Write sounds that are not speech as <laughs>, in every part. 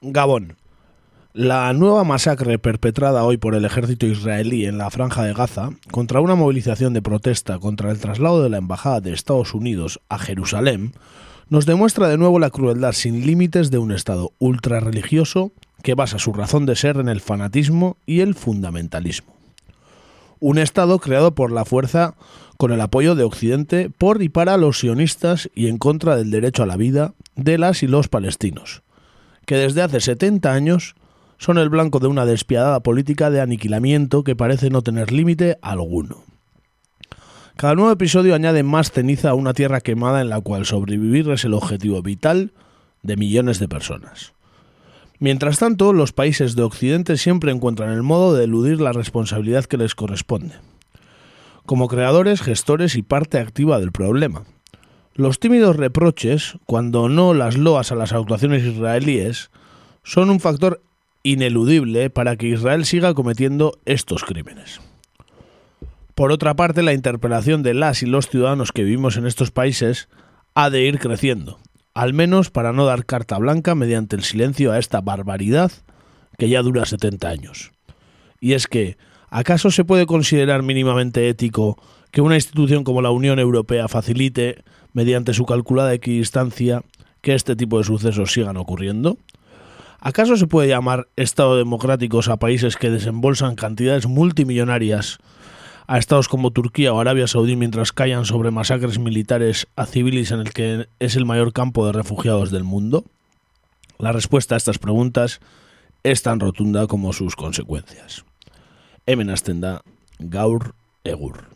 Gabón. La nueva masacre perpetrada hoy por el ejército israelí en la franja de Gaza contra una movilización de protesta contra el traslado de la Embajada de Estados Unidos a Jerusalén nos demuestra de nuevo la crueldad sin límites de un Estado ultrarreligioso que basa su razón de ser en el fanatismo y el fundamentalismo. Un Estado creado por la fuerza con el apoyo de Occidente por y para los sionistas y en contra del derecho a la vida de las y los palestinos, que desde hace 70 años son el blanco de una despiadada política de aniquilamiento que parece no tener límite alguno. Cada nuevo episodio añade más ceniza a una tierra quemada en la cual sobrevivir es el objetivo vital de millones de personas. Mientras tanto, los países de Occidente siempre encuentran el modo de eludir la responsabilidad que les corresponde, como creadores, gestores y parte activa del problema. Los tímidos reproches, cuando no las loas a las actuaciones israelíes, son un factor ineludible para que Israel siga cometiendo estos crímenes. Por otra parte, la interpelación de las y los ciudadanos que vivimos en estos países ha de ir creciendo, al menos para no dar carta blanca mediante el silencio a esta barbaridad que ya dura 70 años. Y es que, ¿acaso se puede considerar mínimamente ético que una institución como la Unión Europea facilite, mediante su calculada equidistancia, que este tipo de sucesos sigan ocurriendo? ¿Acaso se puede llamar Estado democráticos a países que desembolsan cantidades multimillonarias a estados como Turquía o Arabia Saudí mientras callan sobre masacres militares a civiles en el que es el mayor campo de refugiados del mundo? La respuesta a estas preguntas es tan rotunda como sus consecuencias. Hemen gaur egur.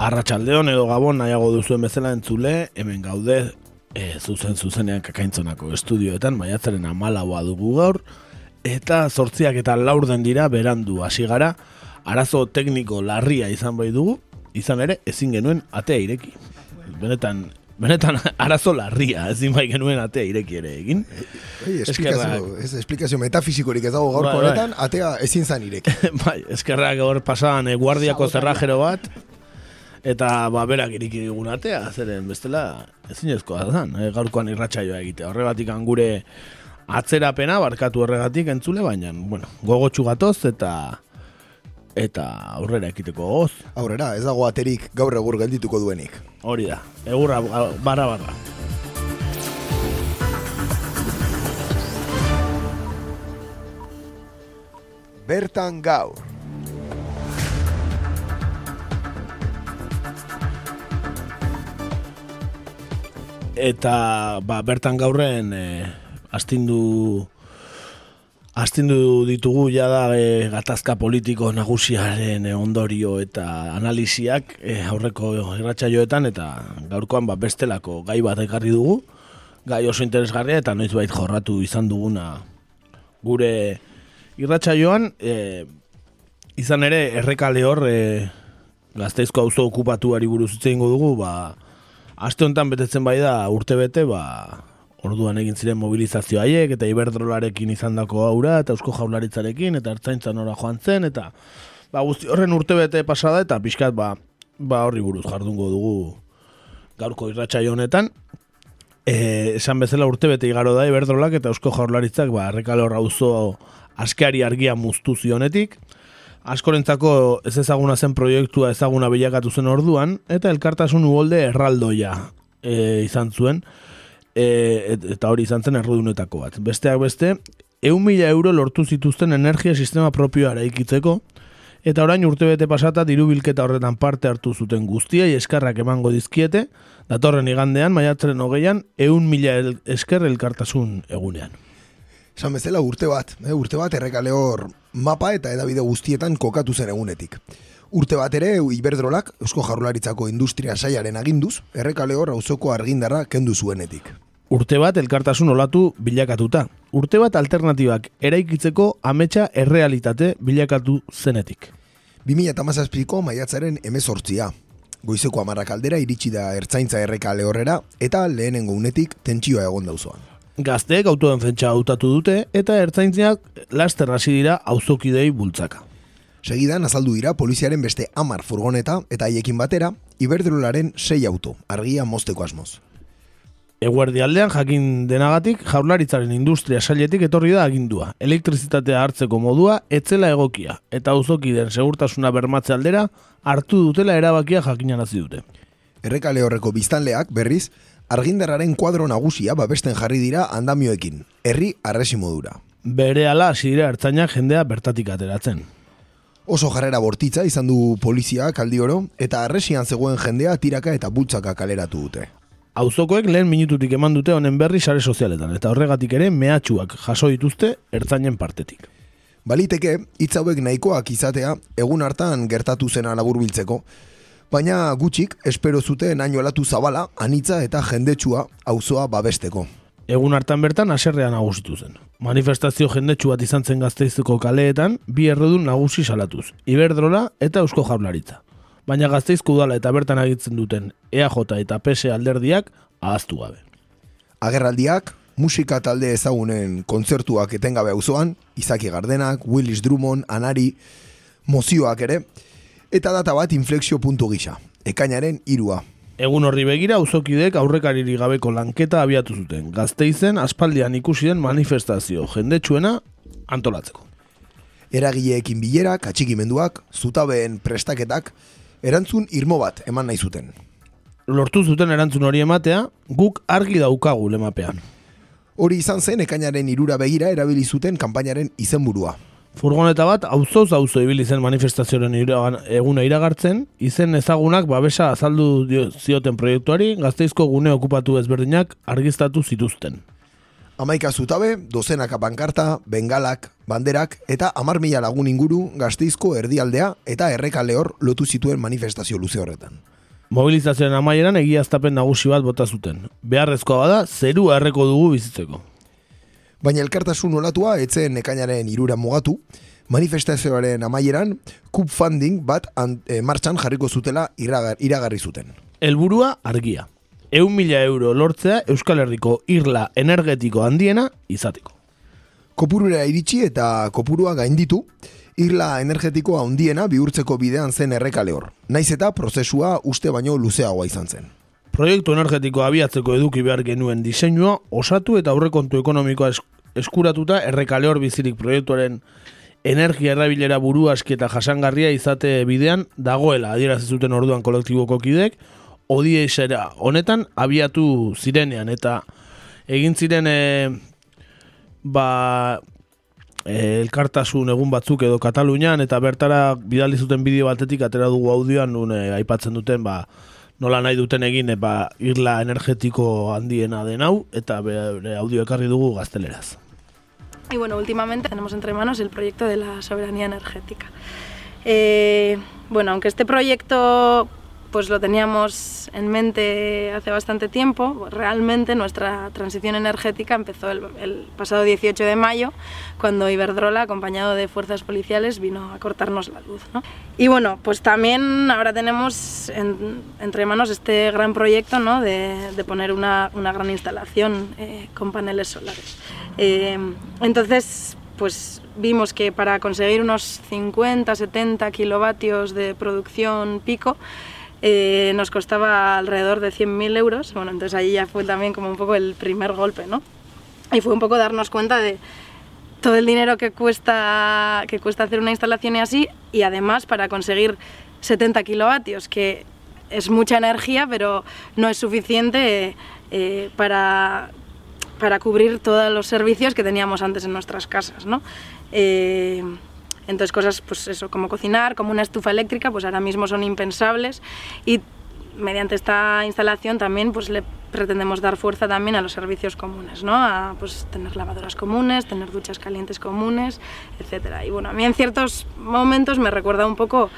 Arratsaldeon edo gabon nahiago duzuen bezala entzule, hemen gaude e, zuzen zuzenean kakaintzonako estudioetan, maiatzaren amalaua dugu gaur, eta zortziak eta laurden dira berandu hasi gara, arazo tekniko larria izan bai dugu, izan ere ezin genuen atea ireki. Benetan, benetan <laughs> arazo larria, ezin bai genuen atea ireki ere egin. Ei, esplikazio, ez, esplikazio metafisikorik ez dago gaurko Bai, bai. honetan, atea ezin zan irek. <laughs> bai, eskerrak gaur pasadan e, guardiako zerrajero bat, eta ba, berak iriki digun atea, zeren bestela ezinezkoa da, e, gaurkoan irratsaioa egite. Horregatik gure atzerapena barkatu horregatik entzule, baina, bueno, gogotsu gatoz eta eta aurrera ekiteko goz. Aurrera, ez dago aterik gaur egur geldituko duenik. Hori da, egurra barra barra. Bertan gaur. Eta ba, bertan gaurren e, astindu astindu ditugu jada e, gatazka politiko nagusiaren e, ondorio eta analisiak e, aurreko irratsaioetan eta gaurkoan ba, bestelako gai bat ekarri dugu. Gai oso interesgarria eta noizbait jorratu izan duguna gure irratsaioan. E, izan ere errekale hor e, gazteizko auzo okupatuari buruz hitz egingo dugu ba, Aste honetan betetzen bai da urte bete, ba, orduan egin ziren mobilizazio haiek, eta iberdrolarekin izandako aura, eta eusko jaularitzarekin, eta ertzaintza nora joan zen, eta ba, guzti horren urte bete pasada, eta pixkat ba, ba horri buruz jardungo dugu gaurko irratsaio honetan. E, esan bezala urte bete igaro da iberdrolak, eta eusko jaularitzak ba, errekale horra auzo askeari argia muztu zionetik, askorentzako ez ezaguna zen proiektua ezaguna bilakatu zen orduan, eta elkartasun uholde erraldoia e, izan zuen, e, et- eta hori izan zen errudunetako bat. Besteak beste, eun mila euro lortu zituzten energia sistema propioa eraikitzeko, eta orain urtebete pasata diru bilketa horretan parte hartu zuten guztiai eskarrak emango dizkiete, datorren igandean, maiatzaren hogeian, eun mila esker elkartasun egunean. Esan bezala urte bat, eh, urte bat errekale hor mapa eta edabide guztietan kokatu zen egunetik. Urte bat ere, Iberdrolak, Eusko Jarularitzako Industria Saiaren aginduz, errekale hor auzoko argindarra kendu zuenetik. Urte bat elkartasun olatu bilakatuta. Urte bat alternatibak eraikitzeko ametsa errealitate bilakatu zenetik. 2008ko maiatzaren emezortzia. Goizeko amarrak aldera iritsi da ertzaintza errekale horrera eta lehenengo unetik tentsioa egon dauzoan. Gazteek autoen hautatu dute eta ertzaintziak laster hasi dira auzokidei bultzaka. Segidan azaldu dira poliziaren beste amar furgoneta eta haiekin batera, Iberdrolaren sei auto, argia mozteko asmoz. Eguerdi aldean jakin denagatik, jaurlaritzaren industria sailetik etorri da agindua. Elektrizitatea hartzeko modua etzela egokia, eta auzokiden segurtasuna bermatze aldera hartu dutela erabakia jakinarazi dute. Errekale horreko biztanleak, berriz, argindarraren kuadro nagusia babesten jarri dira andamioekin, herri arresi modura. Bere ala dira ertzainak jendea bertatik ateratzen. Oso jarrera bortitza izan du polizia kaldi oro, eta arresian zegoen jendea tiraka eta bultzaka kaleratu dute. Auzokoek lehen minututik eman dute honen berri sare sozialetan, eta horregatik ere mehatxuak jaso dituzte ertzainen partetik. Baliteke, hitz hauek nahikoak izatea, egun hartan gertatu zena laburbiltzeko, baina gutxik espero zuten haino alatu zabala, anitza eta jendetsua auzoa babesteko. Egun hartan bertan aserrean nagusitu zen. Manifestazio jendetsu bat izan zen gazteizeko kaleetan, bi erredun nagusi salatuz, Iberdrola eta Eusko Jaurlaritza. Baina gazteizko udala eta bertan agitzen duten EAJ eta PS alderdiak ahaztu gabe. Agerraldiak, musika talde ezagunen kontzertuak etengabe auzoan, Izaki Gardenak, Willis Drummond, Anari, mozioak ere, eta data bat inflexio puntu gisa, ekainaren irua, Egun horri begira, auzokidek aurrekariri gabeko lanketa abiatu zuten. Gazteizen aspaldian ikusi den manifestazio jendetsuena antolatzeko. Eragileekin bilerak, atxikimenduak, zutabeen prestaketak, erantzun irmo bat eman nahi zuten. Lortu zuten erantzun hori ematea, guk argi daukagu lemapean. Hori izan zen ekainaren irura begira erabili zuten kanpainaren izenburua. Furgoneta bat auzoz auzo ibili zen manifestazioaren eguna iragartzen, izen ezagunak babesa azaldu dio, zioten proiektuari, gazteizko gune okupatu ezberdinak argiztatu zituzten. Amaika zutabe, dozenaka pankarta, bengalak, banderak eta amar mila lagun inguru gazteizko erdialdea eta errekale hor lotu zituen manifestazio luze horretan. Mobilizazioen amaieran egiaztapen nagusi bat bota zuten. Beharrezkoa bada, zeru erreko dugu bizitzeko. Baina elkartasun olatua etzen ekainaren irura mugatu, manifestazioaren amaieran, kup funding bat e, martxan jarriko zutela iragar, iragarri zuten. Helburua argia. Eun mila euro lortzea Euskal Herriko irla energetiko handiena izateko. Kopurura iritsi eta kopurua gainditu, irla energetiko handiena bihurtzeko bidean zen errekale hor. Naiz eta prozesua uste baino luzeagoa izan zen. Proiektu energetiko abiatzeko eduki behar genuen diseinua, osatu eta aurrekontu ekonomikoa eskuratuta errekale hor bizirik proiektuaren energia errabilera buru aski eta jasangarria izate bidean dagoela adieraz zuten orduan kolektiboko kidek, odie honetan abiatu zirenean eta egin ziren e, ba, e, elkartasun egun batzuk edo Katalunian eta bertara bidali zuten bideo batetik atera dugu audioan nun e, aipatzen duten ba, nola nahi duten egin ba, irla energetiko handiena den hau eta bere audio ekarri dugu gazteleraz. Y bueno, últimamente tenemos entre manos el proyecto de la soberanía energética. Eh, bueno, aunque este proyecto pues lo teníamos en mente hace bastante tiempo. Realmente nuestra transición energética empezó el, pasado 18 de mayo, cuando Iberdrola, acompañado de fuerzas policiales, vino a cortarnos la luz. Y bueno, pues también ahora tenemos entre manos este gran proyecto ¿no? de, poner una, gran instalación eh, con paneles solares. Eh, entonces, pues vimos que para conseguir unos 50, 70 kilovatios de producción pico, eh, nos costaba alrededor de 100.000 euros. Bueno, entonces ahí ya fue también como un poco el primer golpe, ¿no? Y fue un poco darnos cuenta de todo el dinero que cuesta, que cuesta hacer una instalación y así, y además para conseguir 70 kilovatios, que es mucha energía, pero no es suficiente eh, para, para cubrir todos los servicios que teníamos antes en nuestras casas, ¿no? Eh, entonces cosas, pues eso, como cocinar, como una estufa eléctrica, pues ahora mismo son impensables y mediante esta instalación también pues le pretendemos dar fuerza también a los servicios comunes, ¿no? A pues tener lavadoras comunes, tener duchas calientes comunes, etcétera. Y bueno, a mí en ciertos momentos me recuerda un poco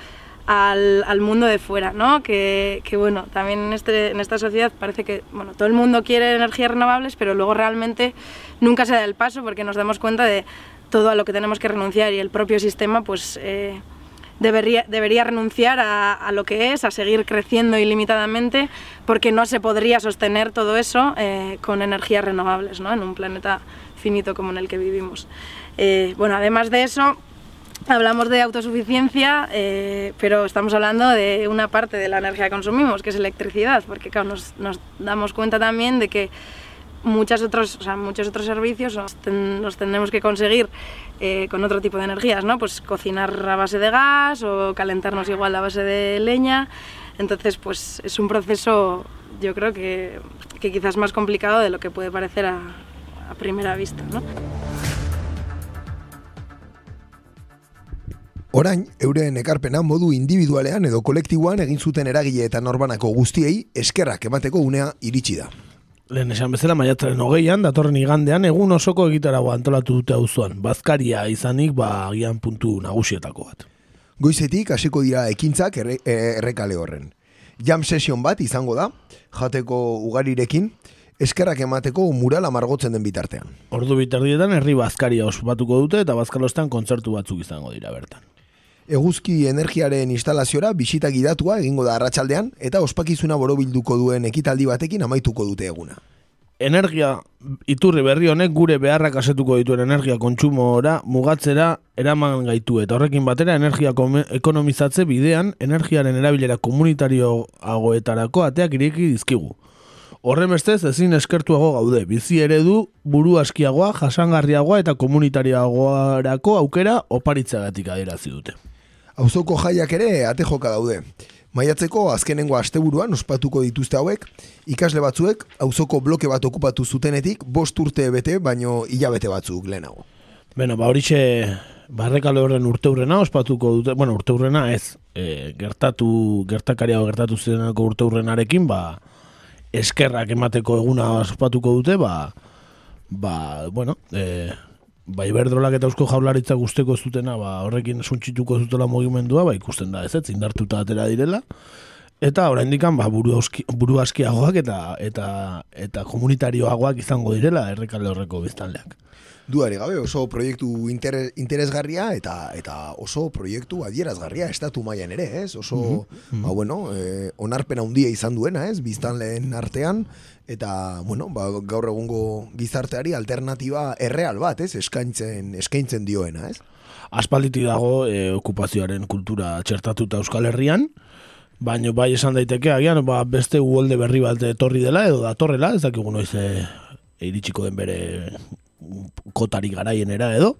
al, al mundo de fuera, ¿no? Que, que, bueno, también en, este, en esta sociedad parece que, bueno, todo el mundo quiere energías renovables, pero luego realmente nunca se da el paso porque nos damos cuenta de todo a lo que tenemos que renunciar y el propio sistema, pues... Eh, debería, debería renunciar a, a, lo que es, a seguir creciendo ilimitadamente, porque no se podría sostener todo eso eh, con energías renovables, ¿no? en un planeta finito como en el que vivimos. Eh, bueno, además de eso, hablamos de autosuficiencia, pero estamos hablando de una parte de la energía que consumimos, que es electricidad, porque claro, nos, nos damos cuenta también de que muchos otros, o sea, muchos otros servicios los, ten, los tendremos que conseguir eh, con otro tipo de energías, ¿no? Pues cocinar a base de gas o calentarnos igual a base de leña. Entonces, pues es un proceso, yo creo que, que quizás más complicado de lo que puede parecer a, a primera vista, ¿no? Orain, euren ekarpena modu individualean edo kolektiboan egin zuten eragile eta norbanako guztiei eskerrak emateko unea iritsi da. Lehen esan bezala maiatzaren hogeian, datorren igandean, egun osoko egitarago antolatu dute auzoan. Bazkaria izanik, ba, agian puntu nagusietako bat. Goizetik hasiko dira ekintzak erre, errekale horren. Jam sesion bat izango da, jateko ugarirekin, eskerrak emateko murala margotzen den bitartean. Ordu bitardietan herri bazkaria ospatuko dute eta bazkalostan kontzertu batzuk izango dira bertan. Eguzki energiaren instalaziora bisita gidatua egingo da arratsaldean eta ospakizuna borobilduko duen ekitaldi batekin amaituko dute eguna. Energia iturri berri honek gure beharrak asetuko dituen energia kontsumora mugatzera eraman gaitu eta horrekin batera energia ekonomizatze bidean energiaren erabilera komunitarioagoetarako ateak ireki dizkigu. Horren bestez ezin eskertuago gaude, bizi eredu buru askiagoa, jasangarriagoa eta komunitarioagoarako aukera oparitzagatik adierazi dute. Auzoko jaiak ere ate joka daude. Maiatzeko azkenengo asteburuan ospatuko dituzte hauek, ikasle batzuek auzoko bloke bat okupatu zutenetik bost urte bete, baino hilabete batzuk lehenago. Beno, ba horixe barrekale horren urteurrena ospatuko dute, bueno, urteurrena ez, e, gertatu, gertakariago gertatu zirenako urteurrenarekin, ba, eskerrak emateko eguna ospatuko dute, ba, ba, bueno, e, ba, iberdrolak eta eusko jaularitza guzteko zutena, ba, horrekin suntxituko zutela mugimendua, ba, ikusten da ez, ez, indartuta atera direla, eta oraindik ba, buru, auski, buru askiagoak eta, eta, eta komunitarioagoak izango direla errekale horreko biztanleak. Duari gabe oso proiektu interes, interesgarria eta eta oso proiektu adierazgarria estatu mailan ere, ez? Oso, mm -hmm. ba, bueno, eh, onarpena handia izan duena, ez? Biztanleen artean, eta bueno, ba, gaur egungo gizarteari alternatiba erreal bat, ez? Eskaintzen, eskaintzen dioena, ez? Aspalditi dago e, okupazioaren kultura txertatuta Euskal Herrian, baino bai esan daiteke agian ba, beste uolde berri bat etorri dela edo datorrela, ez dakigu noiz e, iritsiko den bere kotari garaienera edo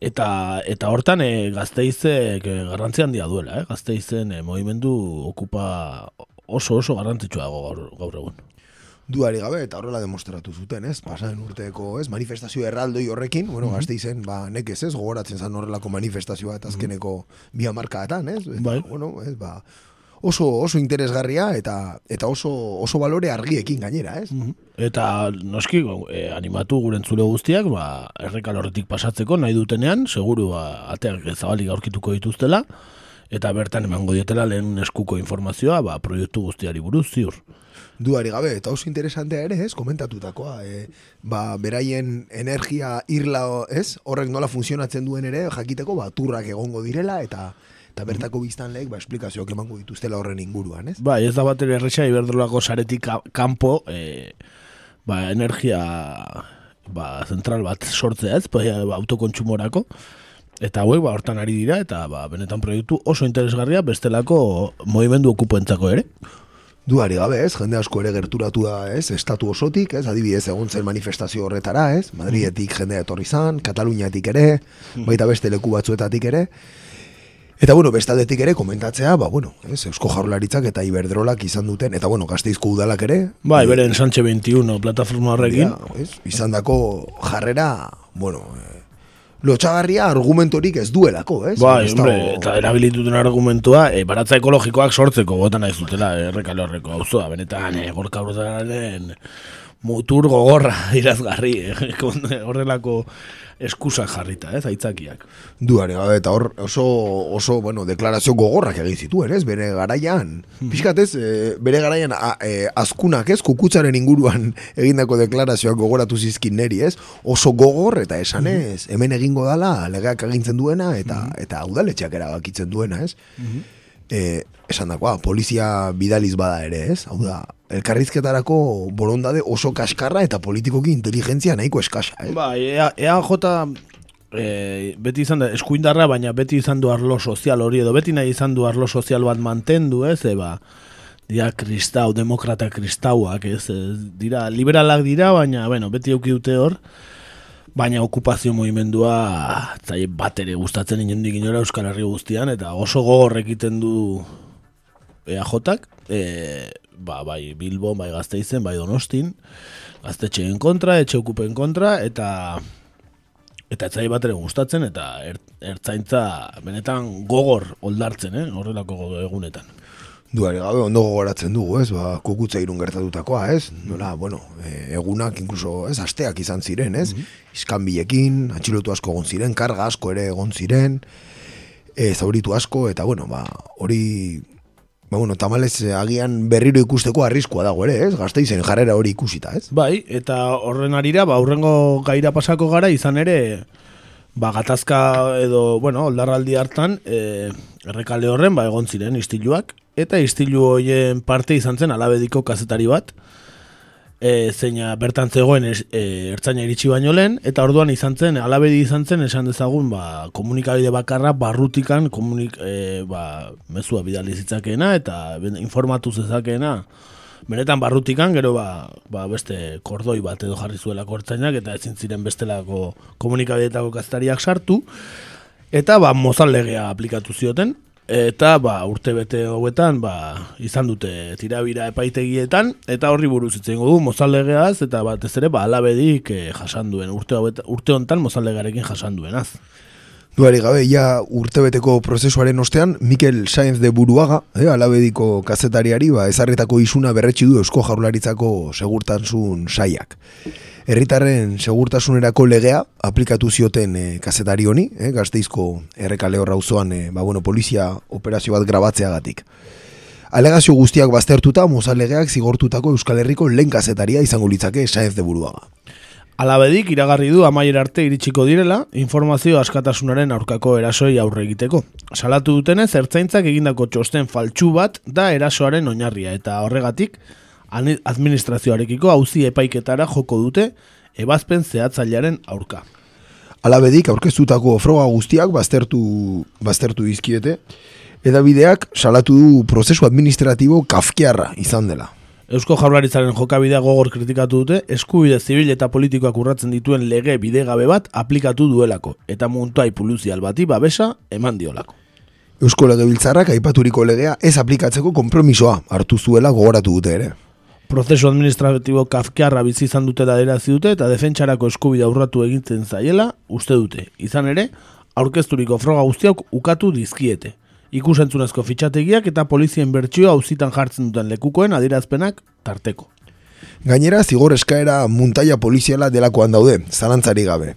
eta eta hortan e, gazteizek e, garrantzi handia duela, eh? gazteizen e, movimendu okupa oso oso garrantzitsua gaur, gaur egun duari gabe eta horrela demostratu zuten, ez? Pasaren urteko, ez? Manifestazio erraldoi horrekin, bueno, mm -hmm. ba, nekez, ez? Gogoratzen zan horrelako manifestazioa eta azkeneko mm -hmm. bi amarkaetan, ez? Bai. Bueno, ez, ba, oso oso interesgarria eta eta oso oso balore argiekin gainera, ez? Mm Eta noski eh, animatu gure entzule guztiak, ba errekal horretik pasatzeko nahi dutenean, seguru ba ateak zabalik aurkituko dituztela eta bertan emango dietela lehen eskuko informazioa, ba proiektu guztiari buruz ziur duari gabe, eta oso interesantea ere, ez, komentatutakoa, e, ba, beraien energia irla, ez, horrek nola funtzionatzen duen ere, jakiteko, ba, turrak egongo direla, eta eta bertako biztan lehek, ba, esplikazioak emango dituztela horren inguruan, ez? Ba, ez da bat ere erresa, iberdrolako saretik kanpo, e, ba, energia, ba, zentral bat sortzea ez, ba, autokontsumorako, Eta hauek ba hortan ari dira eta ba benetan proiektu oso interesgarria bestelako movimendu okupentzako ere. Duari gabe, ez, jende asko ere gerturatu da, ez, estatu osotik, ez, adibidez egon zen manifestazio horretara, ez, Madrietik jendea etorri zan, Kataluniatik ere, baita beste leku batzuetatik ere, Eta bueno, bestaldetik ere komentatzea, ba bueno, ez, Eusko Jaurlaritzak eta Iberdrolak izan duten eta bueno, Gasteizko udalak ere, bai, beren Sanche 21 plataforma horrekin, izandako jarrera, bueno, eh, lotxagarria argumentorik ez duelako, ez? Ba, hombre, eta erabilituten argumentua, e, baratza ekologikoak sortzeko gotan nahi zutela errekalo horreko hau benetan, e, gorka mutur gogorra <laughs> irazgarri, eh? horrelako eskusa jarrita, ez, aitzakiak. Duare gabe, eta hor oso, oso, bueno, deklarazio gogorrak egin zituen, ez, bere garaian. Piskat ez, e, bere garaian a, e, azkunak, ez, kukutzaren inguruan <laughs> egindako deklarazioak gogoratu zizkin neri, ez, oso gogor eta esanez, hemen egingo dala legeak agintzen duena, eta, eta udaletxeak erabakitzen duena, ez. E, esan dakoa, polizia bidaliz bada ere, ez? Hau da, elkarrizketarako borondade oso kaskarra eta politikoki inteligentzia nahiko eskasa, ez? Ba, ea, EAJ e, beti izan da, eskuindarra, baina beti izan du arlo sozial hori, edo beti nahi izan du arlo sozial bat mantendu, ez? Eba, dira kristau, demokrata kristauak, ez? ez? Dira, liberalak dira, baina, bueno, beti auki dute hor, baina okupazio movimendua zai bat ere gustatzen inondik inora Euskal Herri guztian, eta oso gogor egiten du EAJak, e, ba, bai Bilbo, bai Gazteizen, bai Donostin, gaztetxeen kontra, etxe okupen kontra, eta eta etzai bat ere gustatzen, eta er, ertzaintza benetan gogor oldartzen, eh? horrelako egunetan. Duare gabe ondo gogoratzen dugu, ez? Ba, kukutza irun gertatutakoa, ez? Nola, bueno, e, egunak inkluso, ez, asteak izan ziren, ez? Mm -hmm. atxilotu asko egon ziren, karga asko ere egon ziren, e, zauritu asko, eta bueno, ba, hori Ba, bueno, tamalez agian berriro ikusteko arriskoa dago ere, ez? Gazte izen jarrera hori ikusita, ez? Bai, eta horren arira, ba, horrengo gaira pasako gara, izan ere, ba, gatazka edo, bueno, oldarraldi hartan, e, errekale horren, ba, egon ziren istiluak, eta istilu hoien parte izan zen alabediko kazetari bat, e, zeina bertan zegoen e, ertzaina iritsi baino lehen, eta orduan izan zen, alabedi izan zen, esan dezagun, ba, komunikabide bakarra barrutikan komunik, e, ba, mezua bidali zitzakeena, eta informatu zezakeena, benetan barrutikan, gero ba, ba beste kordoi bat edo jarri zuela kortzainak, eta ezin ziren bestelako komunikabidetako kazetariak sartu, eta ba, mozal legea aplikatu zioten, Eta ba, urte bete hauetan ba, izan dute tirabira epaitegietan eta horri buruz itzen du mozaldegeaz eta batez ere ba, alabedik eh, jasan duen urte, urte hontan mozaldegarekin jasan duenaz. Duari gabe, ja urtebeteko prozesuaren ostean, Mikel Sainz de Buruaga, eh, alabediko kazetariari, ba, ezarretako isuna berretsi du Eusko Jaurlaritzako segurtasun saiak herritarren segurtasunerako legea aplikatu zioten e, kazetari honi, e, gazteizko errekale horra uzoan, e, ba, bueno, polizia operazio bat grabatzeagatik. Alegazio guztiak baztertuta, mozalegeak zigortutako Euskal Herriko lehen kazetaria izango litzake esaez de buruaga. Alabedik iragarri du amaier arte iritsiko direla, informazio askatasunaren aurkako erasoi aurre egiteko. Salatu dutenez, ertzaintzak egindako txosten faltsu bat da erasoaren oinarria, eta horregatik, administrazioarekiko hauzi epaiketara joko dute ebazpen zehatzailearen aurka. Alabedik aurkeztutako froga guztiak baztertu, baztertu dizkiete, edabideak salatu du prozesu administratibo kafkiarra izan dela. Eusko Jaurlaritzaren jokabidea gogor kritikatu dute, eskubide zibil eta politikoak urratzen dituen lege bidegabe bat aplikatu duelako, eta muntuai puluzial bati babesa eman diolako. Eusko Legebiltzarrak aipaturiko legea ez aplikatzeko konpromisoa hartu zuela gogoratu dute ere prozesu administratibo kafkearra bizi izan dute da dute eta defentsarako eskubide aurratu egintzen zaiela uste dute. Izan ere, aurkezturiko froga guztiak ukatu dizkiete. Ikusentzunezko fitxategiak eta polizien bertsioa auzitan jartzen duten lekukoen adirazpenak tarteko. Gainera, zigor eskaera muntaia poliziala delakoan daude, zalantzari gabe.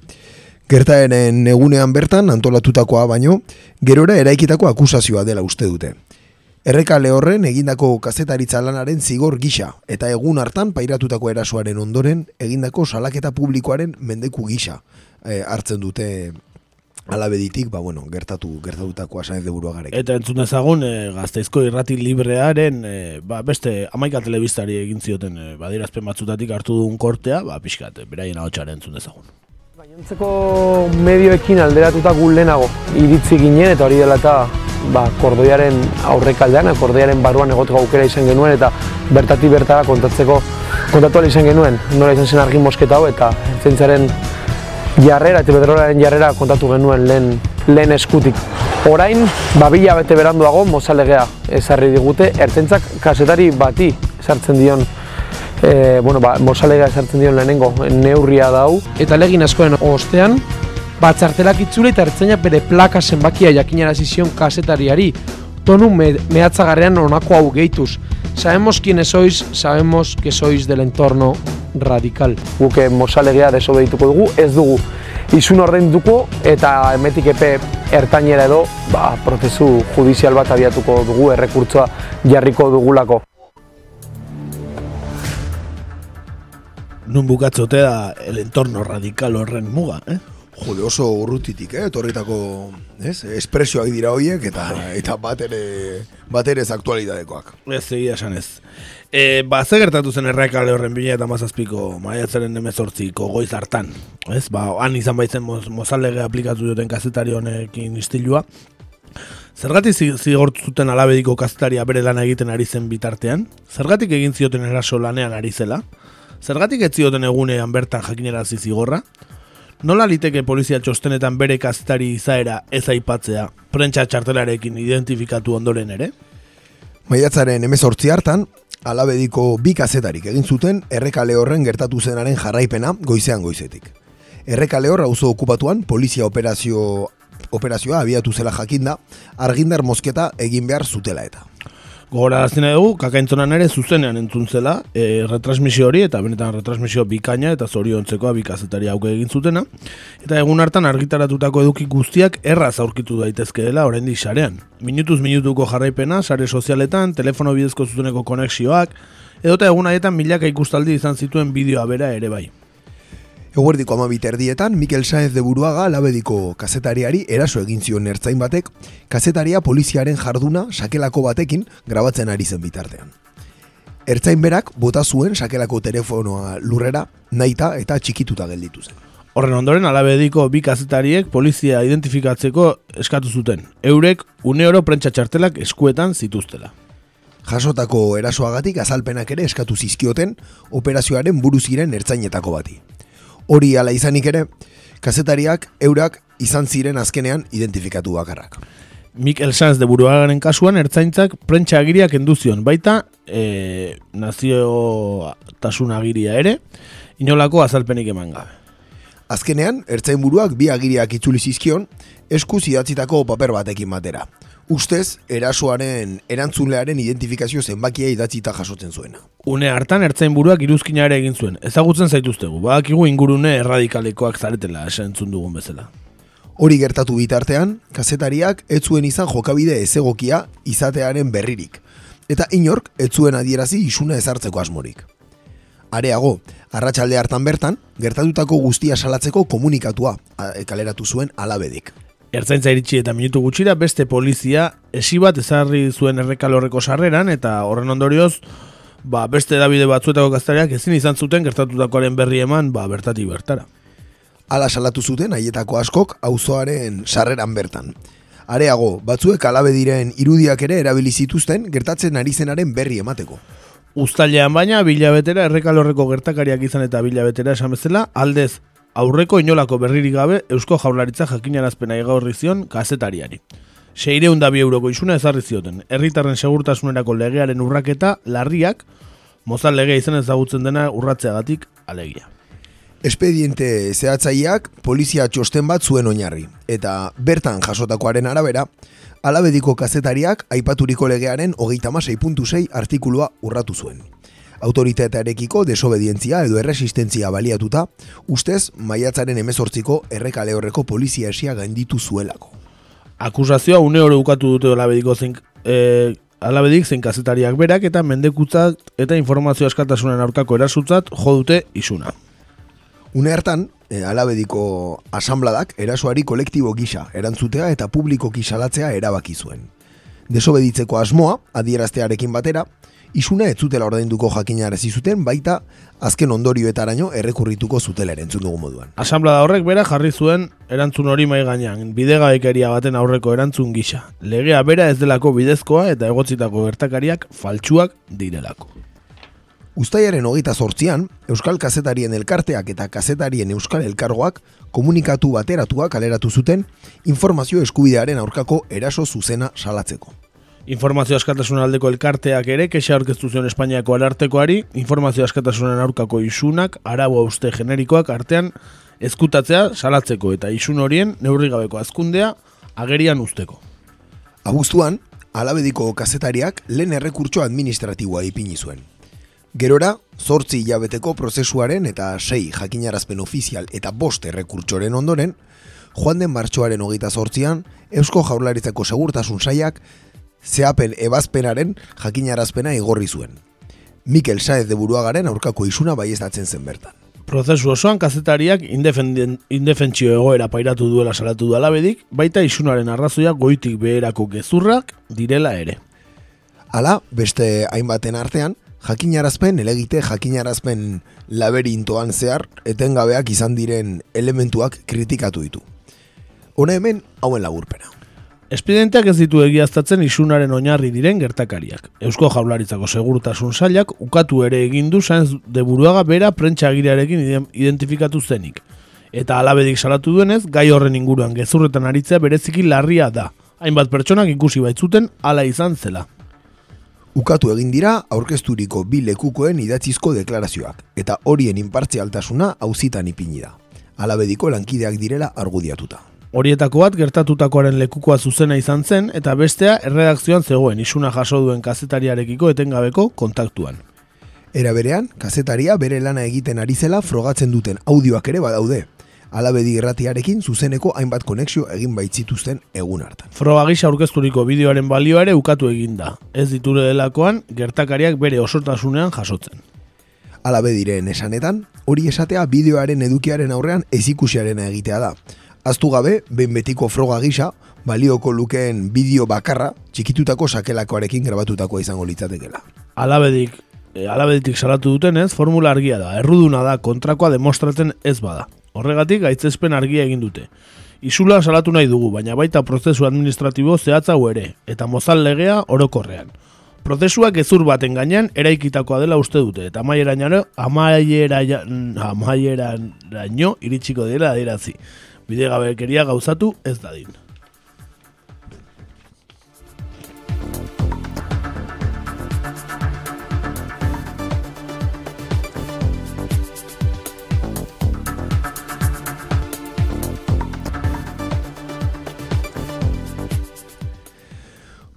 Gertaeren egunean bertan antolatutakoa baino, gerora eraikitako akusazioa dela uste dute. Errekale horren egindako kazetaritza lanaren zigor gisa eta egun hartan pairatutako erasoaren ondoren egindako salaketa publikoaren mendeku gisa e, hartzen dute alabeditik, ba, bueno, gertatu, gertatutako asanez de buruagarek. Eta entzun ezagun, e, gazteizko irrati librearen, e, ba, beste amaika telebistari egin zioten, e, badirazpen batzutatik hartu duen kortea, ba, pixkat, beraien hau entzun ezagun. Baiontzeko medioekin alderatuta gu lehenago iritzi ginen eta hori dela eta ba, kordoiaren aurrekaldean, kordoiaren baruan egoteko aukera izan genuen eta bertati bertara kontatzeko kontatu izan genuen nola izan zen argi mosketa hau eta zentzaren jarrera eta bedrolaren jarrera kontatu genuen lehen, lehen eskutik. Orain, babila bete beranduago mozalegea ezarri digute, ertentzak kasetari bati sartzen dion e, bueno, ba, mosalega esartzen dion lehenengo neurria dau. Eta legin askoen ostean, batzartelak itzule eta ertzaina bere plaka zenbakia jakinara zizion kasetariari, tonu me, mehatzagarrean onako hau gehituz. Sabemos quiénes sois, sabemos que sois del entorno radikal. Guke mosalegea desobedituko dugu, ez dugu izun ordainduko eta emetik epe ertainera edo ba, prozesu judizial bat abiatuko dugu, errekurtzoa jarriko dugulako. Nun bukatzote da el entorno radikal horren muga, eh? Jode oso urrutitik, eh? Torritako, ez? Espresioak dira horiek eta eta bat ere, bat ere ez aktualidadekoak. Ez egia esan ez. E, ba, ze gertatu zen errekale horren bine eta mazazpiko maiatzaren emezortziko goiz hartan. Ez, ba, han izan baitzen moz, mozalege aplikatu duten kazetari honekin istilua. Zergatik zi- zigortu zuten alabediko kazetaria bere lana egiten ari zen bitartean? Zergatik egin zioten eraso lanean ari zela? Zergatik ez zioten egunean bertan jakinerazi zigorra? Nola liteke polizia txostenetan bere kazetari izaera ez aipatzea, prentsa txartelarekin identifikatu ondoren ere? Maiatzaren emezortzi hartan, alabediko bi kazetarik egin zuten errekale horren gertatu zenaren jarraipena goizean goizetik. Errekale hor auzo okupatuan polizia operazio operazioa abiatu zela jakinda, argindar mozketa egin behar zutela eta. Gogora nahi dugu, kakaintzonan ere zuzenean entzun zela, e, retransmisio hori, eta benetan retransmisio bikaina eta zoriontzekoa bi kazetari hauke egin zutena, eta egun hartan argitaratutako eduki guztiak erraz aurkitu daitezke dela oraindik sarean. Minutuz minutuko jarraipena, sare sozialetan, telefono bidezko zuzeneko konexioak, edota egun haietan milaka ikustaldi izan zituen bideoa bera ere bai. Eguerdiko amabit erdietan, Mikel Saez de Buruaga labediko kazetariari eraso egin zion ertzain batek, kazetaria poliziaren jarduna sakelako batekin grabatzen ari zen bitartean. Ertzain berak bota zuen sakelako telefonoa lurrera, naita eta txikituta gelditu zen. Horren ondoren, alabediko bi kazetariek polizia identifikatzeko eskatu zuten. Eurek une oro prentsa txartelak eskuetan zituztela. Jasotako erasoagatik azalpenak ere eskatu zizkioten operazioaren buru ziren ertzainetako bati. Hori ala izanik ere, kazetariak eurak izan ziren azkenean identifikatu bakarrak. Mikel Sanz de Buruagaren kasuan ertzaintzak prentsa agiriak enduzion, baita e, nazio tasun agiria ere, inolako azalpenik eman gabe. Azkenean, ertzain buruak bi agiriak itzuli zizkion, eskuz idatzitako paper batekin batera. Ustez, erasoaren erantzunlearen identifikazio zenbakia idatzita jasotzen zuena. Une hartan ertzain buruak iruzkina ere egin zuen. Ezagutzen zaituztegu, badakigu ingurune erradikalekoak zaretela esantzun dugun bezala. Hori gertatu bitartean, kazetariak ez zuen izan jokabide ezegokia izatearen berririk, eta inork ez zuen adierazi isuna ezartzeko asmorik. Areago, arratsalde hartan bertan, gertatutako guztia salatzeko komunikatua kaleratu zuen alabedik. Ertzaintza iritsi eta minutu gutxira beste polizia esi bat ezarri zuen errekalorreko sarreran eta horren ondorioz ba, beste edabide batzuetako gaztariak ezin izan zuten gertatutakoaren berri eman ba, bertatik bertara. Hala salatu zuten haietako askok auzoaren sarreran bertan. Areago, batzuek alabe diren irudiak ere erabili zituzten gertatzen ari zenaren berri emateko. Uztailean baina bilabetera errekalorreko gertakariak izan eta bilabetera esan bezala aldez aurreko inolako berririk gabe Eusko Jaurlaritza jakinarazpena igaurri zion kazetariari. Seireun da bi euroko isuna ezarri zioten. Herritarren segurtasunerako legearen urraketa larriak mozal legea izan ezagutzen dena urratzeagatik alegia. Espediente zehatzaileak polizia txosten bat zuen oinarri, eta bertan jasotakoaren arabera, alabediko kazetariak aipaturiko legearen hogeita sei artikulua urratu zuen. Autoritatearekiko desobedientzia edo erresistentzia baliatuta, ustez maiatzaren emezortziko errekale horreko polizia esia gainditu zuelako. Akusazioa une oro ukatu dute alabediko zein, e, alabedik zein kazetariak berak eta mendekutzat eta informazio askatasunen aurkako erasutzat jo dute isuna. Une hartan, e, alabediko asambladak erasoari kolektibo gisa erantzutea eta publiko kisalatzea erabaki zuen. Desobeditzeko asmoa, adieraztearekin batera, isuna ez zutela ordainduko jakinarazi zuten baita azken ondorioetaraino errekurrituko zutela ere entzun dugu moduan. Asamblada horrek bera jarri zuen erantzun hori mai gainean, bidegabekeria baten aurreko erantzun gisa. Legea bera ez delako bidezkoa eta egotzitako gertakariak faltsuak direlako. Uztaiaren hogeita zortzian, Euskal Kazetarien Elkarteak eta Kazetarien Euskal Elkargoak komunikatu bateratuak kaleratu zuten informazio eskubidearen aurkako eraso zuzena salatzeko. Informazio askatasunen aldeko elkarteak ere kexa aurkeztu zion Espainiako alartekoari, informazio askatasunen aurkako isunak, arau uste generikoak artean ezkutatzea salatzeko eta isun horien neurri gabeko azkundea agerian usteko. Abuztuan, alabediko kazetariak lehen errekurtso administratiboa ipini zuen. Gerora, zortzi hilabeteko prozesuaren eta sei jakinarazpen ofizial eta bost errekurtsoren ondoren, joan den martxoaren hogeita zortzian, Eusko Jaurlaritzako segurtasun saiak zehapen ebazpenaren jakinarazpena igorri zuen. Mikel Saez de Buruagaren aurkako isuna baiestatzen zen bertan. Prozesu osoan kazetariak indefentsio egoera pairatu duela salatu du alabedik, baita isunaren arrazoia goitik beherako gezurrak direla ere. Hala, beste hainbaten artean, jakinarazpen, elegite jakinarazpen laberintoan zehar, etengabeak izan diren elementuak kritikatu ditu. Hona hemen, hauen laburpena. Espedienteak ez ditu egiaztatzen isunaren oinarri diren gertakariak. Eusko Jaurlaritzako segurtasun sailak ukatu ere egin du Sainz de Buruaga bera prentsa agirearekin ide- identifikatu zenik. Eta alabedik salatu duenez, gai horren inguruan gezurretan aritzea bereziki larria da. Hainbat pertsonak ikusi baitzuten hala izan zela. Ukatu egin dira aurkezturiko bi lekukoen idatzizko deklarazioak, eta horien inpartzialtasuna auzitan ipini da. Alabediko lankideak direla argudiatuta. Horietako bat gertatutakoaren lekukoa zuzena izan zen eta bestea erredakzioan zegoen isuna jaso duen kazetariarekiko etengabeko kontaktuan. Era berean, kazetaria bere lana egiten ari zela frogatzen duten audioak ere badaude. Alabedi irratiarekin zuzeneko hainbat konexio egin baitzituzten egun hartan. Froga gisa aurkezturiko bideoaren balioa ere ukatu egin da. Ez diture delakoan gertakariak bere osotasunean jasotzen. Alabediren esanetan, hori esatea bideoaren edukiaren aurrean ezikusiarena egitea da. Aztu gabe, behin betiko froga gisa, balioko lukeen bideo bakarra, txikitutako sakelakoarekin grabatutakoa izango litzatekela. Alabedik, e, alabeditik salatu dutenez, formula argia da, erruduna da, kontrakoa demostratzen ez bada. Horregatik, gaitzespen argia egin dute. Isula salatu nahi dugu, baina baita prozesu administratibo zehatzago ere, eta mozal legea orokorrean. Prozesuak ezur baten gainean eraikitakoa dela uste dute, eta amaieraino, amaiera, amaieraino iritsiko dela adierazi. Bidegabekeria gauzatu ez dadin.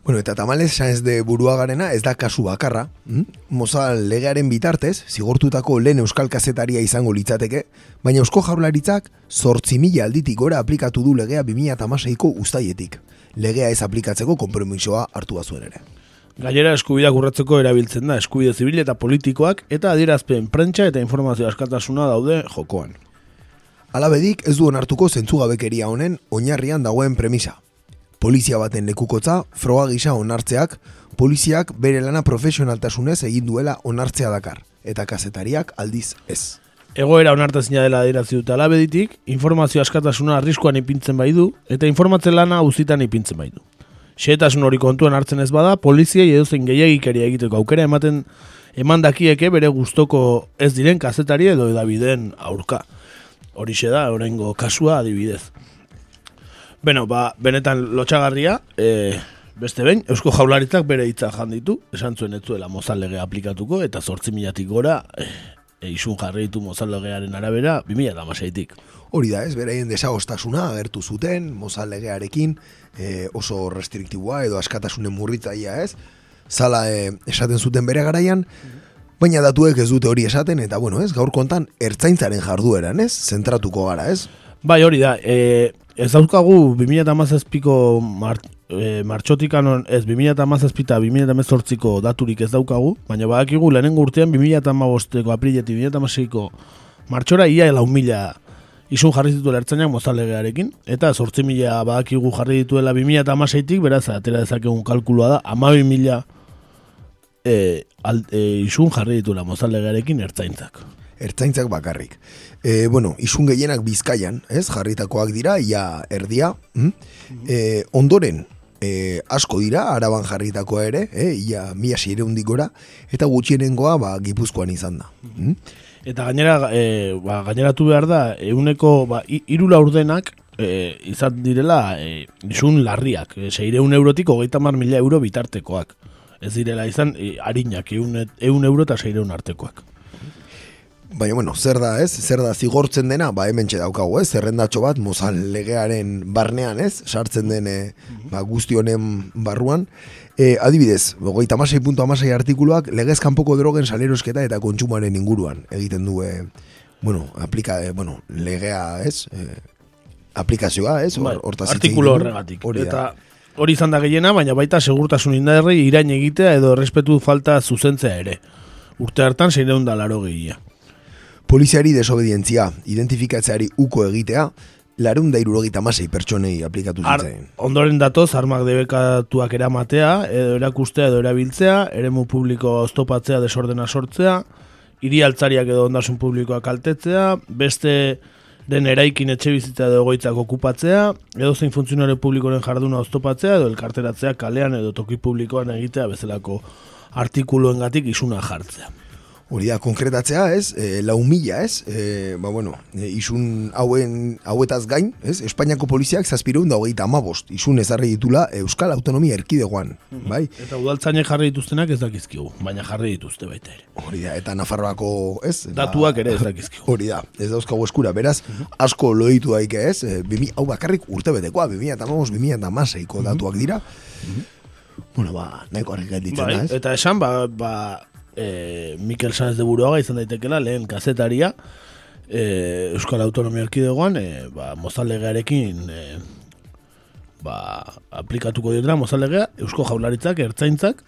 Bueno, eta tamalez, Sainz de Buruagarena ez da kasu bakarra. Mm? Mozal legearen bitartez, zigortutako lehen euskal kazetaria izango litzateke, baina eusko jaurlaritzak zortzi mila alditik gora aplikatu du legea 2008ko ustaietik. Legea ez aplikatzeko konpromisoa hartu zuen ere. Gainera eskubideak urratzeko erabiltzen da eskubide zibil eta politikoak eta adierazpen prentsa eta informazio askatasuna daude jokoan. Alabedik ez du onartuko zentzugabekeria honen oinarrian dagoen premisa. Polizia baten lekukotza, froga gisa onartzeak, poliziak bere lana profesionaltasunez egin duela onartzea dakar, eta kazetariak aldiz ez. Egoera onartezina dela adierazi dute alabeditik, informazio askatasuna arriskuan ipintzen bai du, eta informatzen lana auzitan ipintzen bai du. Xehetasun hori kontuan hartzen ez bada, poliziei edozein gehiagikeria egiteko aukera ematen eman dakieke bere gustoko ez diren kazetari edo edabideen aurka. Horixe da, oraingo kasua adibidez. Beno, ba, benetan lotxagarria, e, beste behin, Eusko Jaularitzak bere hitza jan ditu, esan zuen ez zuela mozal legea aplikatuko, eta zortzi milatik gora, e, e, isun jarri ditu mozal legearen arabera, 2008tik. Hori da ez, beraien desagostasuna agertu zuten, mozal legearekin, e, oso restriktiboa edo askatasunen murritzaia ez, zala e, esaten zuten bere garaian, baina datuek ez dute hori esaten, eta bueno ez, gaur kontan ertzaintzaren jardueran ez, zentratuko gara ez. Bai, hori da, e, ez daukagu 2017ko mar, e, martxotikan, ez 2017 eta 2018ko daturik ez daukagu, baina badakigu lehenengo urtean 2015ko apriletik 2016ko martxora ia lau mila isun jarri zituela ertzainak mozalegearekin, eta sortzi mila badakigu jarri dituela 2016tik, beraz, atera dezakegun kalkulua da, amabi mila e, al, e, isun jarri dituela mozalegearekin ertzaintzak. Ertzaintzak bakarrik. E, bueno, isun gehienak bizkaian, ez, jarritakoak dira, ia erdia. Mm? E, ondoren, e, asko dira, araban jarritakoa ere, e, ia mila seireundik gora, eta gutxienengoa, ba, gipuzkoan izan da. Mm? Eta gainera, e, ba, gaineratu behar da, euneko, ba, hiru laurdenak e, izan direla e, isun larriak. E, seireun eurotik hogeita mar mila euro bitartekoak. Ez direla izan, e, harinak, eun, eun euro eta seireun artekoak. Baina, bueno, zer da, ez? Zer da zigortzen dena, ba, hemen daukagu, ez? Zerrendatxo bat, mozal legearen barnean, ez? Sartzen den, e, ba, guzti honen barruan. E, adibidez, gogeita amasei punto amasei artikuluak, legez kanpoko drogen salerosketa eta kontsumaren inguruan egiten du, e, bueno, aplika, e, bueno, legea, ez? E, aplikazioa, ez? Bai, Hortaz artikulu horregatik. Hori. Eta hori izan da gehiena, baina baita segurtasun indarrei irain egitea edo errespetu falta zuzentzea ere. Urte hartan zeireun da laro gehia. Poliziari desobedientzia, identifikatzeari uko egitea, larun da irurogeita masei pertsonei aplikatu Ar, zitzen. ondoren datoz, armak debekatuak eramatea, edo erakustea edo erabiltzea, eremu publiko oztopatzea desordena sortzea, hiri altzariak edo ondasun publikoak kaltetzea, beste den eraikin etxe bizitza edo egoitzak okupatzea, edo zein funtzionare publikoren jarduna oztopatzea, edo elkarteratzea kalean edo toki publikoan egitea bezalako artikuluengatik isuna jartzea. Hori da, konkretatzea, ez? E, lau mila, ez? E, ba, bueno, e, isun hauen, hauetaz gain, ez? Espainiako poliziak zazpireun da hogeita amabost. Isun ezarri ditula Euskal Autonomia Erkidegoan, bai? Eta udaltzainek jarri dituztenak ez dakizkigu, baina jarri dituzte baita ere. Hori da, eta Nafarroako, ez? Ba, Datuak ere ez dakizkigu. <laughs> Hori da, ez dauzkagu eskura, beraz, asko loitu daike, ez? E, bimi, hau bakarrik urte betekoa, 2008, 2008ko datuak dira. Bueno, ba, nahiko harrik gelditzen Bai, da, ez? eta esan, ba, ba e, Mikel Sanz de Buruaga izan daitekela, lehen kazetaria, e, Euskal Autonomia Erkidegoan, e, ba, mozalegearekin e, ba, aplikatuko diotela mozallegea, Eusko Jaurlaritzak, Ertzaintzak,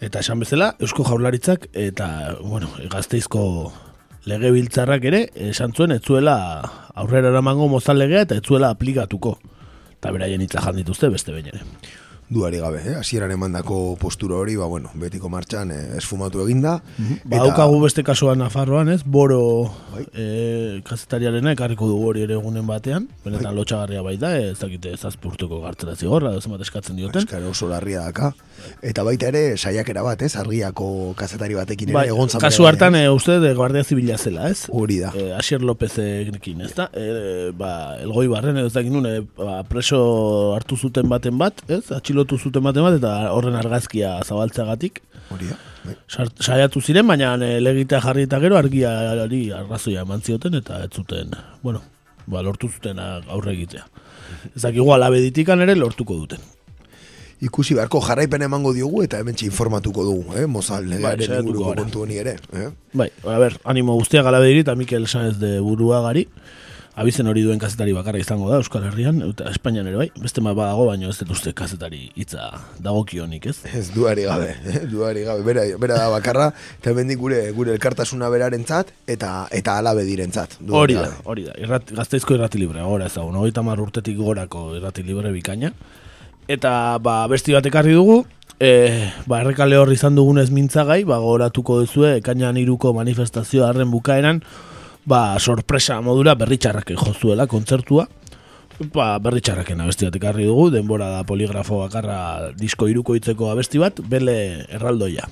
eta esan bezala, Eusko Jaurlaritzak, eta, bueno, gazteizko legebiltzarrak ere, esan zuen, ez zuela aurrera eramango mozallegea, eta ez zuela aplikatuko. Eta beraien hitza jan dituzte beste behin ere. Duari gabe, eh? Hasieran emandako postura hori, ba, bueno, betiko martxan eh, esfumatu eginda. Ba, daukagu beste kasua Nafarroan, ez? Boro Bai. e, kazetariarena ekarriko dugu hori ere egunen batean. Benetan lotxagarria baita, eh, ez dakite zazpurtuko gartzela zigorra, edo zenbat eskatzen dioten. Eskara oso larria daka. Eta baita ere, saiakera bat, ez? Argiako kazetari batekin ere Bai, egon zan kasu hartan, e, uste de Guardia Zibila zela, ez? Hori da. E, Asier Lopezekin, ez da? E, ba, elgoi barren, ez dakit nun, e, ba, preso hartu zuten baten bat, ez? Atxilotu zuten baten bat, eta horren argazkia zabaltzeagatik. Hori da. Bai. Saiatu ziren, baina legitea jarri eta gero argiari arrazoia eman zioten eta ez zuten, bueno, ba, lortu zuten a- aurre egitea. Ez dakigu alabeditikan ere lortuko duten. Ikusi beharko jarraipen emango diogu eta hemen informatuko dugu, eh? Mozal, legearen saiatuko inguruko kontu honi ere. Eh? Bai, a ber, animo guztiak alabediri eta Mikel Sáenz de Buruagari, abizen hori duen kazetari bakarra izango da Euskal Herrian, eta Espainian ere bai, beste ma badago, baina ez dut uste kazetari hitza dagokionik, ez? Ez duari gabe, eh? duari gabe, bera, bera da bakarra, eta hemendik gure gure elkartasuna berarentzat eta eta alabe direntzat. Hori da, hori da. Irrat, gazteizko irrati libre, gora ezagun, hogeita mar urtetik gorako irrati libre bikaina. Eta, ba, besti bat ekarri dugu, e, ba, errekale hor izan dugunez mintzagai, ba, gogoratuko duzue, ekainan iruko manifestazio harren bukaeran, ba, sorpresa modura berritxarrak jozuela kontzertua. Ba, berritxarraken abesti bat ekarri dugu, denbora da poligrafo bakarra disko iruko hitzeko abesti bat, bele erraldoia.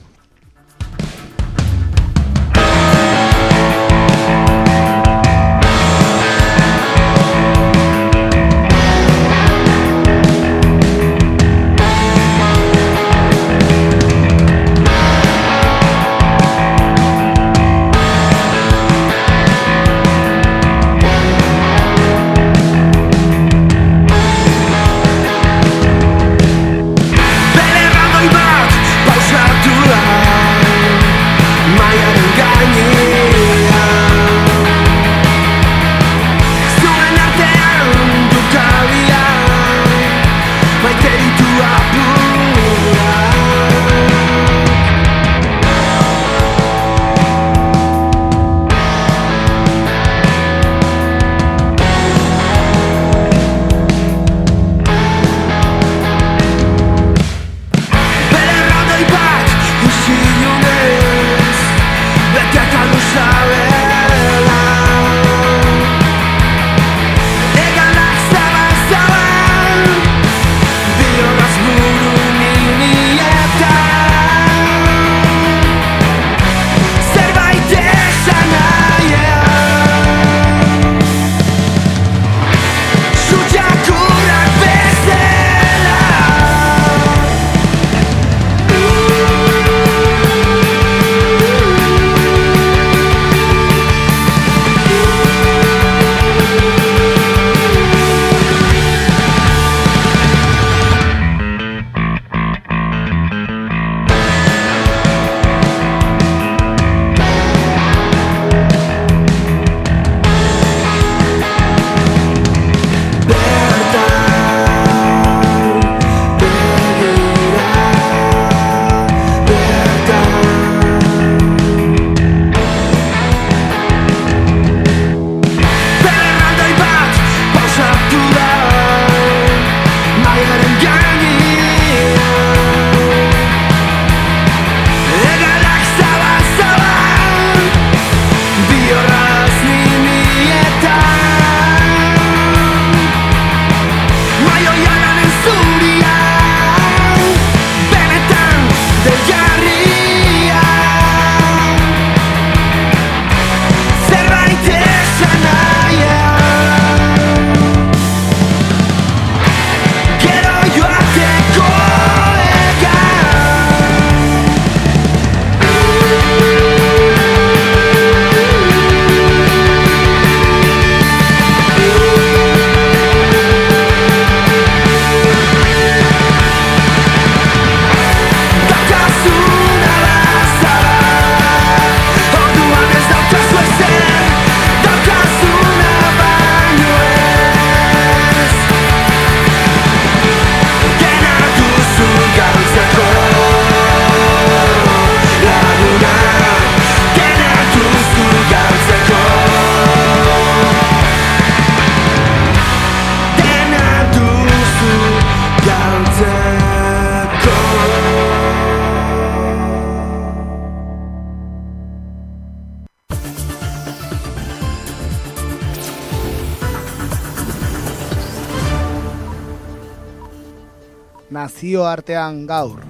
Nazioartean gaur.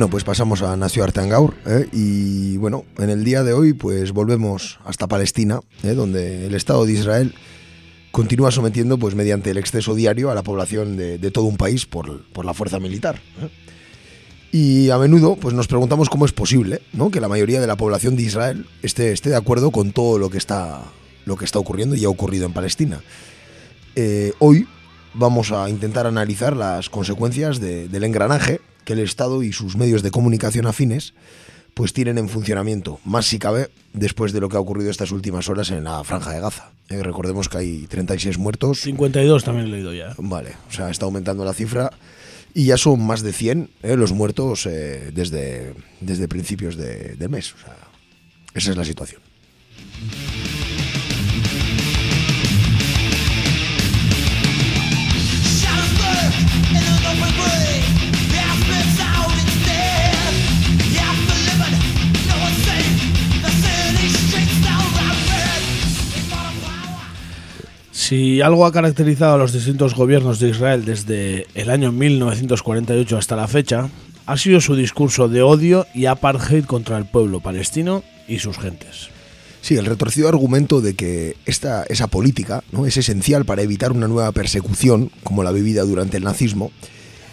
Bueno, pues pasamos a Nacio Arteangaur ¿eh? y bueno, en el día de hoy pues volvemos hasta Palestina, ¿eh? donde el Estado de Israel continúa sometiendo pues mediante el exceso diario a la población de, todo un país por, por la fuerza militar. ¿eh? Y a menudo pues nos preguntamos cómo es posible ¿no? que la mayoría de la población de Israel esté, esté de acuerdo con todo lo que está, lo que está ocurriendo y ha ocurrido en Palestina. Hoy vamos a intentar analizar las consecuencias de- del engranaje que el Estado y sus medios de comunicación afines pues tienen en funcionamiento, más si cabe, después de lo que ha ocurrido estas últimas horas en la franja de Gaza. Eh, recordemos que hay 36 muertos. 52 también he leído ya. Vale, o sea, está aumentando la cifra y ya son más de 100 eh, los muertos eh, desde, desde principios de, del mes. O sea, esa es la situación. Si algo ha caracterizado a los distintos gobiernos de Israel desde el año 1948 hasta la fecha, ha sido su discurso de odio y apartheid contra el pueblo palestino y sus gentes. Sí, el retorcido argumento de que esta, esa política ¿no? es esencial para evitar una nueva persecución, como la vivida durante el nazismo,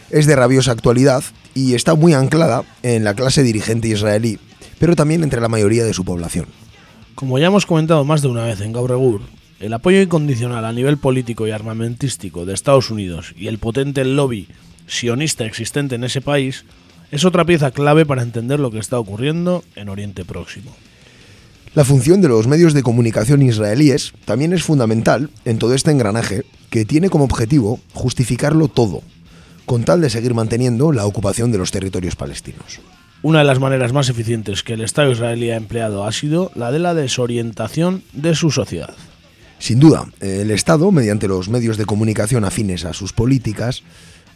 es de rabiosa actualidad y está muy anclada en la clase dirigente israelí, pero también entre la mayoría de su población. Como ya hemos comentado más de una vez en Gauregur, el apoyo incondicional a nivel político y armamentístico de Estados Unidos y el potente lobby sionista existente en ese país es otra pieza clave para entender lo que está ocurriendo en Oriente Próximo. La función de los medios de comunicación israelíes también es fundamental en todo este engranaje que tiene como objetivo justificarlo todo, con tal de seguir manteniendo la ocupación de los territorios palestinos. Una de las maneras más eficientes que el Estado israelí ha empleado ha sido la de la desorientación de su sociedad. Sin duda, el Estado, mediante los medios de comunicación afines a sus políticas,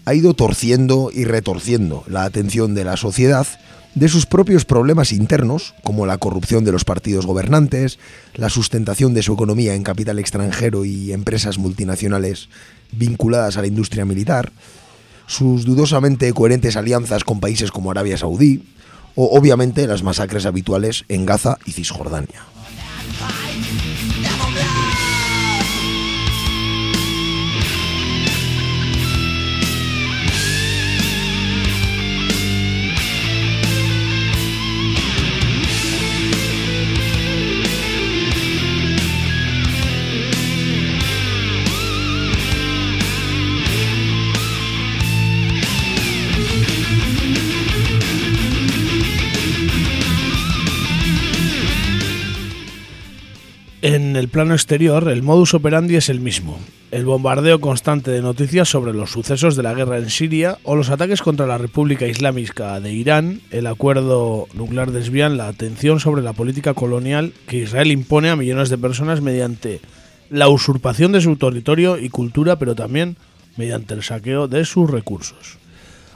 ha ido torciendo y retorciendo la atención de la sociedad de sus propios problemas internos, como la corrupción de los partidos gobernantes, la sustentación de su economía en capital extranjero y empresas multinacionales vinculadas a la industria militar, sus dudosamente coherentes alianzas con países como Arabia Saudí, o obviamente las masacres habituales en Gaza y Cisjordania. En el plano exterior, el modus operandi es el mismo. El bombardeo constante de noticias sobre los sucesos de la guerra en Siria o los ataques contra la República Islámica de Irán, el acuerdo nuclear desvían la atención sobre la política colonial que Israel impone a millones de personas mediante la usurpación de su territorio y cultura, pero también mediante el saqueo de sus recursos.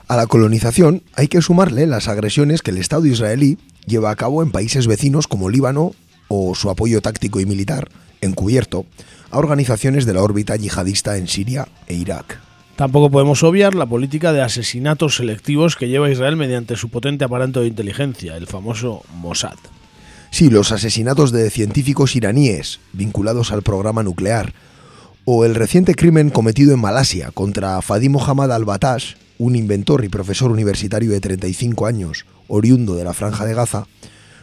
A la colonización hay que sumarle las agresiones que el Estado israelí lleva a cabo en países vecinos como Líbano o su apoyo táctico y militar, encubierto, a organizaciones de la órbita yihadista en Siria e Irak. Tampoco podemos obviar la política de asesinatos selectivos que lleva Israel mediante su potente aparato de inteligencia, el famoso Mossad. Sí, los asesinatos de científicos iraníes vinculados al programa nuclear, o el reciente crimen cometido en Malasia contra Fadi Mohammad al-Batash, un inventor y profesor universitario de 35 años, oriundo de la Franja de Gaza,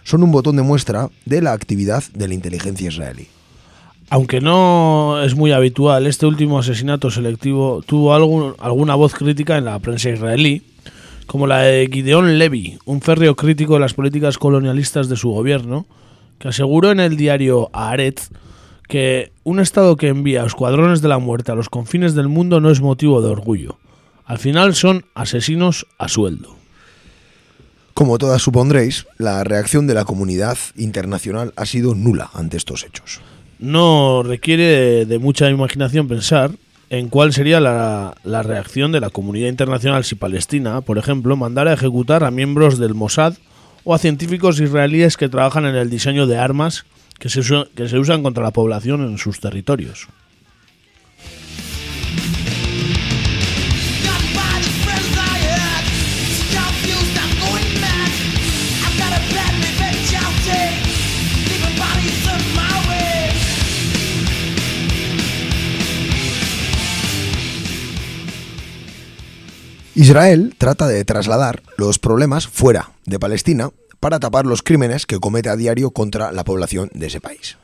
son un botón de muestra de la actividad de la inteligencia israelí. Aunque no es muy habitual, este último asesinato selectivo tuvo algún- alguna voz crítica en la prensa israelí, como la de Gideon Levy, un férreo crítico de las políticas colonialistas de su gobierno, que aseguró en el diario Haaretz que un Estado que envía escuadrones de la muerte a los confines del mundo no es motivo de orgullo. Al final son asesinos a sueldo. Como todas supondréis, la reacción de la comunidad internacional ha sido nula ante estos hechos. No requiere de mucha imaginación pensar en cuál sería la, reacción de la comunidad internacional si Palestina, por ejemplo, mandara a ejecutar a miembros del Mossad o a científicos israelíes que trabajan en el diseño de armas que se usan contra la población en sus territorios. Israel trata de trasladar los problemas fuera de Palestina para tapar los crímenes que comete a diario contra la población de ese país.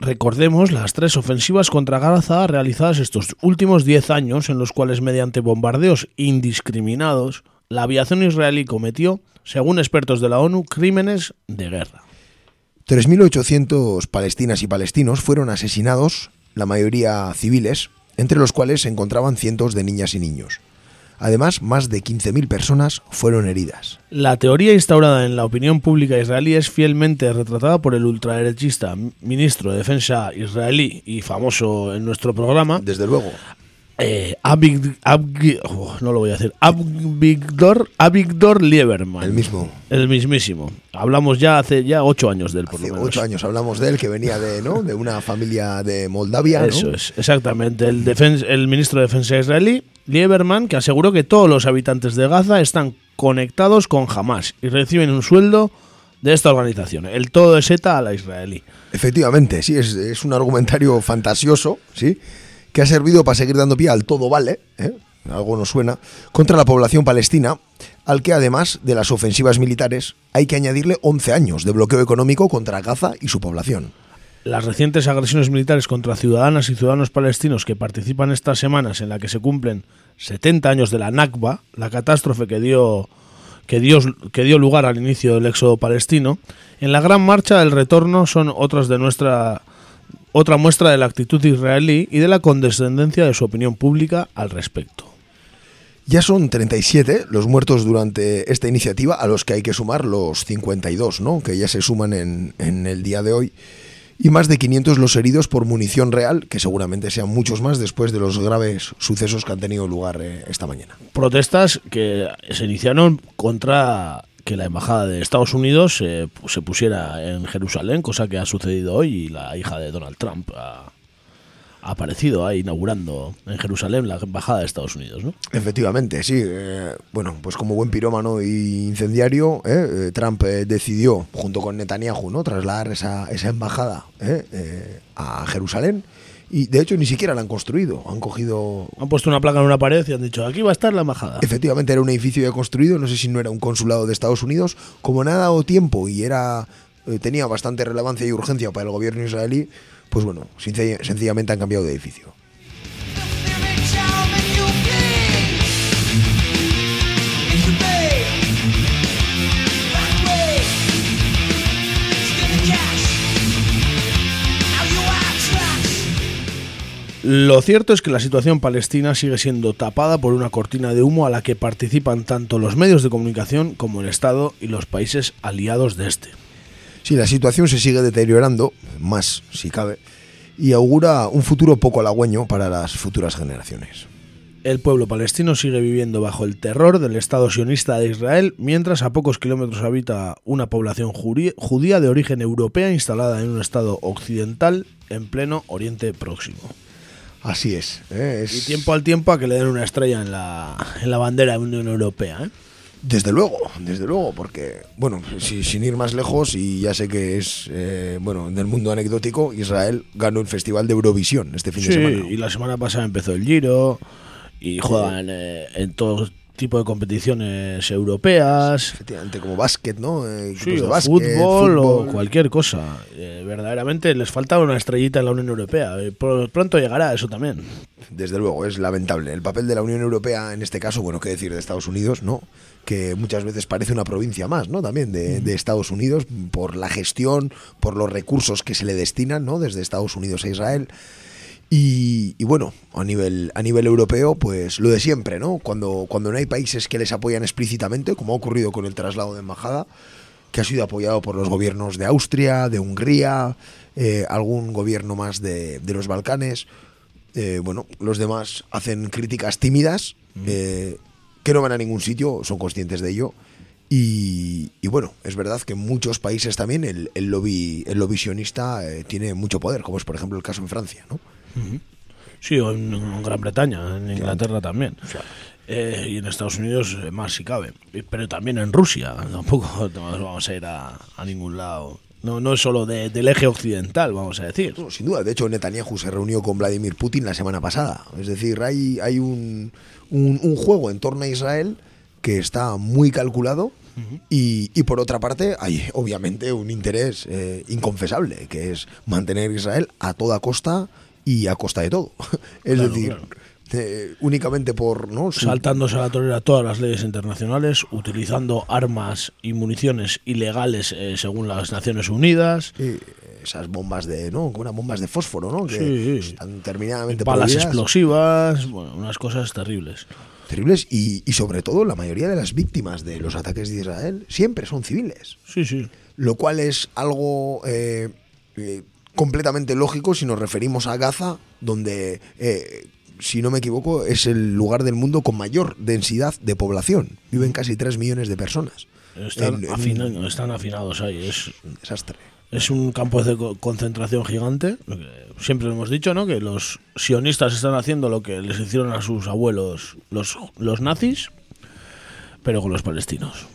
Recordemos las tres ofensivas contra Gaza realizadas estos últimos 10 años en los cuales mediante bombardeos indiscriminados la aviación israelí cometió, según expertos de la ONU, crímenes de guerra. 3.800 palestinas y palestinos fueron asesinados, la mayoría civiles, entre los cuales se encontraban cientos de niñas y niños. Además, más de 15.000 personas fueron heridas. La teoría instaurada en la opinión pública israelí es fielmente retratada por el ultraderechista ministro de Defensa israelí y famoso en nuestro programa, Desde luego. Eh, Abig- Abgi- oh, no lo voy a hacer, Avigdor, Avigdor Lieberman. El mismo. El mismísimo. Hablamos ya hace ya ocho años del por lo menos. ocho años hablamos de él, que venía de, ¿no? de una familia de Moldavia. ¿no? Eso es, exactamente. El, defen- el ministro de Defensa israelí, Lieberman, que aseguró que todos los habitantes de Gaza están conectados con Hamas y reciben un sueldo de esta organización. El todo es ETA a la israelí. Efectivamente, sí, es, es un argumentario fantasioso, ¿sí? Que ha servido para seguir dando pie al todo vale, ¿eh? algo nos suena, contra la población palestina, al que además de las ofensivas militares hay que añadirle 11 años de bloqueo económico contra Gaza y su población. Las recientes agresiones militares contra ciudadanas y ciudadanos palestinos que participan estas semanas en la que se cumplen 70 años de la Nakba, la catástrofe que dio, que que dio lugar al inicio del éxodo palestino, en la gran marcha del retorno son otras de nuestra otra muestra de la actitud israelí y de la condescendencia de su opinión pública al respecto. Ya son 37 los muertos durante esta iniciativa, a los que hay que sumar los 52, ¿no? que ya se suman en, en el día de hoy, y más de 500 los heridos por munición real, que seguramente sean muchos más después de los graves sucesos que han tenido lugar eh, esta mañana. Protestas que se iniciaron contra que la embajada de Estados Unidos eh, se pusiera en Jerusalén, cosa que ha sucedido hoy y la hija de Donald Trump ha, aparecido ahí inaugurando en Jerusalén la embajada de Estados Unidos, ¿no? Efectivamente, sí. eh, bueno, pues como buen pirómano y incendiario, eh, eh, Trump eh, decidió, junto con Netanyahu, ¿no? trasladar esa, esa embajada eh, a Jerusalén. Y de hecho ni siquiera la han construido. Han cogido Han puesto una placa en una pared y han dicho, aquí va a estar la embajada. Efectivamente era un edificio ya construido, no sé si no era un consulado de Estados Unidos, como no ha dado tiempo y era eh, tenía bastante relevancia y urgencia para el gobierno israelí, pues bueno, sencilla- sencillamente han cambiado de edificio. Lo cierto es que la situación palestina sigue siendo tapada por una cortina de humo a la que participan tanto los medios de comunicación como el Estado y los países aliados de este. Sí, la situación se sigue deteriorando, más si cabe, y augura un futuro poco halagüeño para las futuras generaciones. El pueblo palestino sigue viviendo bajo el terror del Estado sionista de Israel, mientras a pocos kilómetros habita una población judía de origen europea instalada en un Estado occidental en pleno Oriente Próximo. Así es. ¿eh? Es- Y tiempo al tiempo a que le den una estrella en la, en la bandera de la Unión Europea. ¿eh? Desde luego, desde luego, porque, bueno, si- sin ir más lejos, y ya sé que es, eh, bueno, del mundo anecdótico, Israel ganó el Festival de Eurovisión este fin Sí, de semana. y la semana pasada empezó el Giro y juegan eh, en todo tipo de competiciones europeas. Efectivamente, como básquet, ¿no? Eh, equipos Sí, de o básquet, fútbol, o cualquier cosa. Eh, verdaderamente les falta una estrellita en la Unión Europea. Eh, pronto llegará eso también. Desde luego, es lamentable. El papel de la Unión Europea, en este caso, bueno, qué decir de Estados Unidos, ¿no? Que muchas veces parece una provincia más, ¿no? También de, de Estados Unidos, por la gestión, por los recursos que se le destinan, ¿no? Desde Estados Unidos a Israel. Y, y bueno, a nivel, a nivel europeo, pues lo de siempre, ¿no? Cuando, cuando no hay países que les apoyan explícitamente, como ha ocurrido con el traslado de embajada, que ha sido apoyado por los gobiernos de Austria, de Hungría, eh, algún gobierno más de, de los Balcanes. Eh, bueno, los demás hacen críticas tímidas, eh, que no van a ningún sitio, son conscientes de ello. Y, y bueno, es verdad que en muchos países también el, el lobby, el lobby sionista eh, tiene mucho poder, como es por ejemplo el caso en Francia, ¿no? Sí, o en, en Gran Bretaña, en Inglaterra también. Eh, y en Estados Unidos eh, más si cabe. Pero también en Rusia. <laughs> Tampoco vamos a ir a, a ningún lado. No, no es solo de- del eje occidental, vamos a decir. No, sin duda, de hecho Netanyahu se reunió con Vladimir Putin la semana pasada. Es decir, hay, hay un, un- un juego en torno a Israel que está muy calculado y, y por otra parte hay obviamente un interés eh, inconfesable, que es mantener Israel a toda costa y a costa de todo. <laughs> es Claro, decir, claro. eh, únicamente por... Saltándose a la torera todas las leyes internacionales, utilizando armas y municiones ilegales eh, según las Naciones Unidas, eh, esas bombas de, ¿no? Como unas bombas de fósforo, ¿no? Que Sí. están terminadamente balas explosivas, bueno, unas cosas terribles. terribles y, y sobre todo la mayoría de las víctimas de los ataques de Israel siempre son civiles, Sí, sí. lo cual es algo eh, completamente lógico si nos referimos a Gaza, donde, eh, si no me equivoco, es el lugar del mundo con mayor densidad de población. Viven casi 3 millones de personas. Están, En- en afina- están afinados ahí. Es, un desastre. es un campo de co- concentración gigante. Siempre hemos dicho, ¿no? Que los sionistas están haciendo lo que les hicieron a sus abuelos los, los nazis, pero con los palestinos.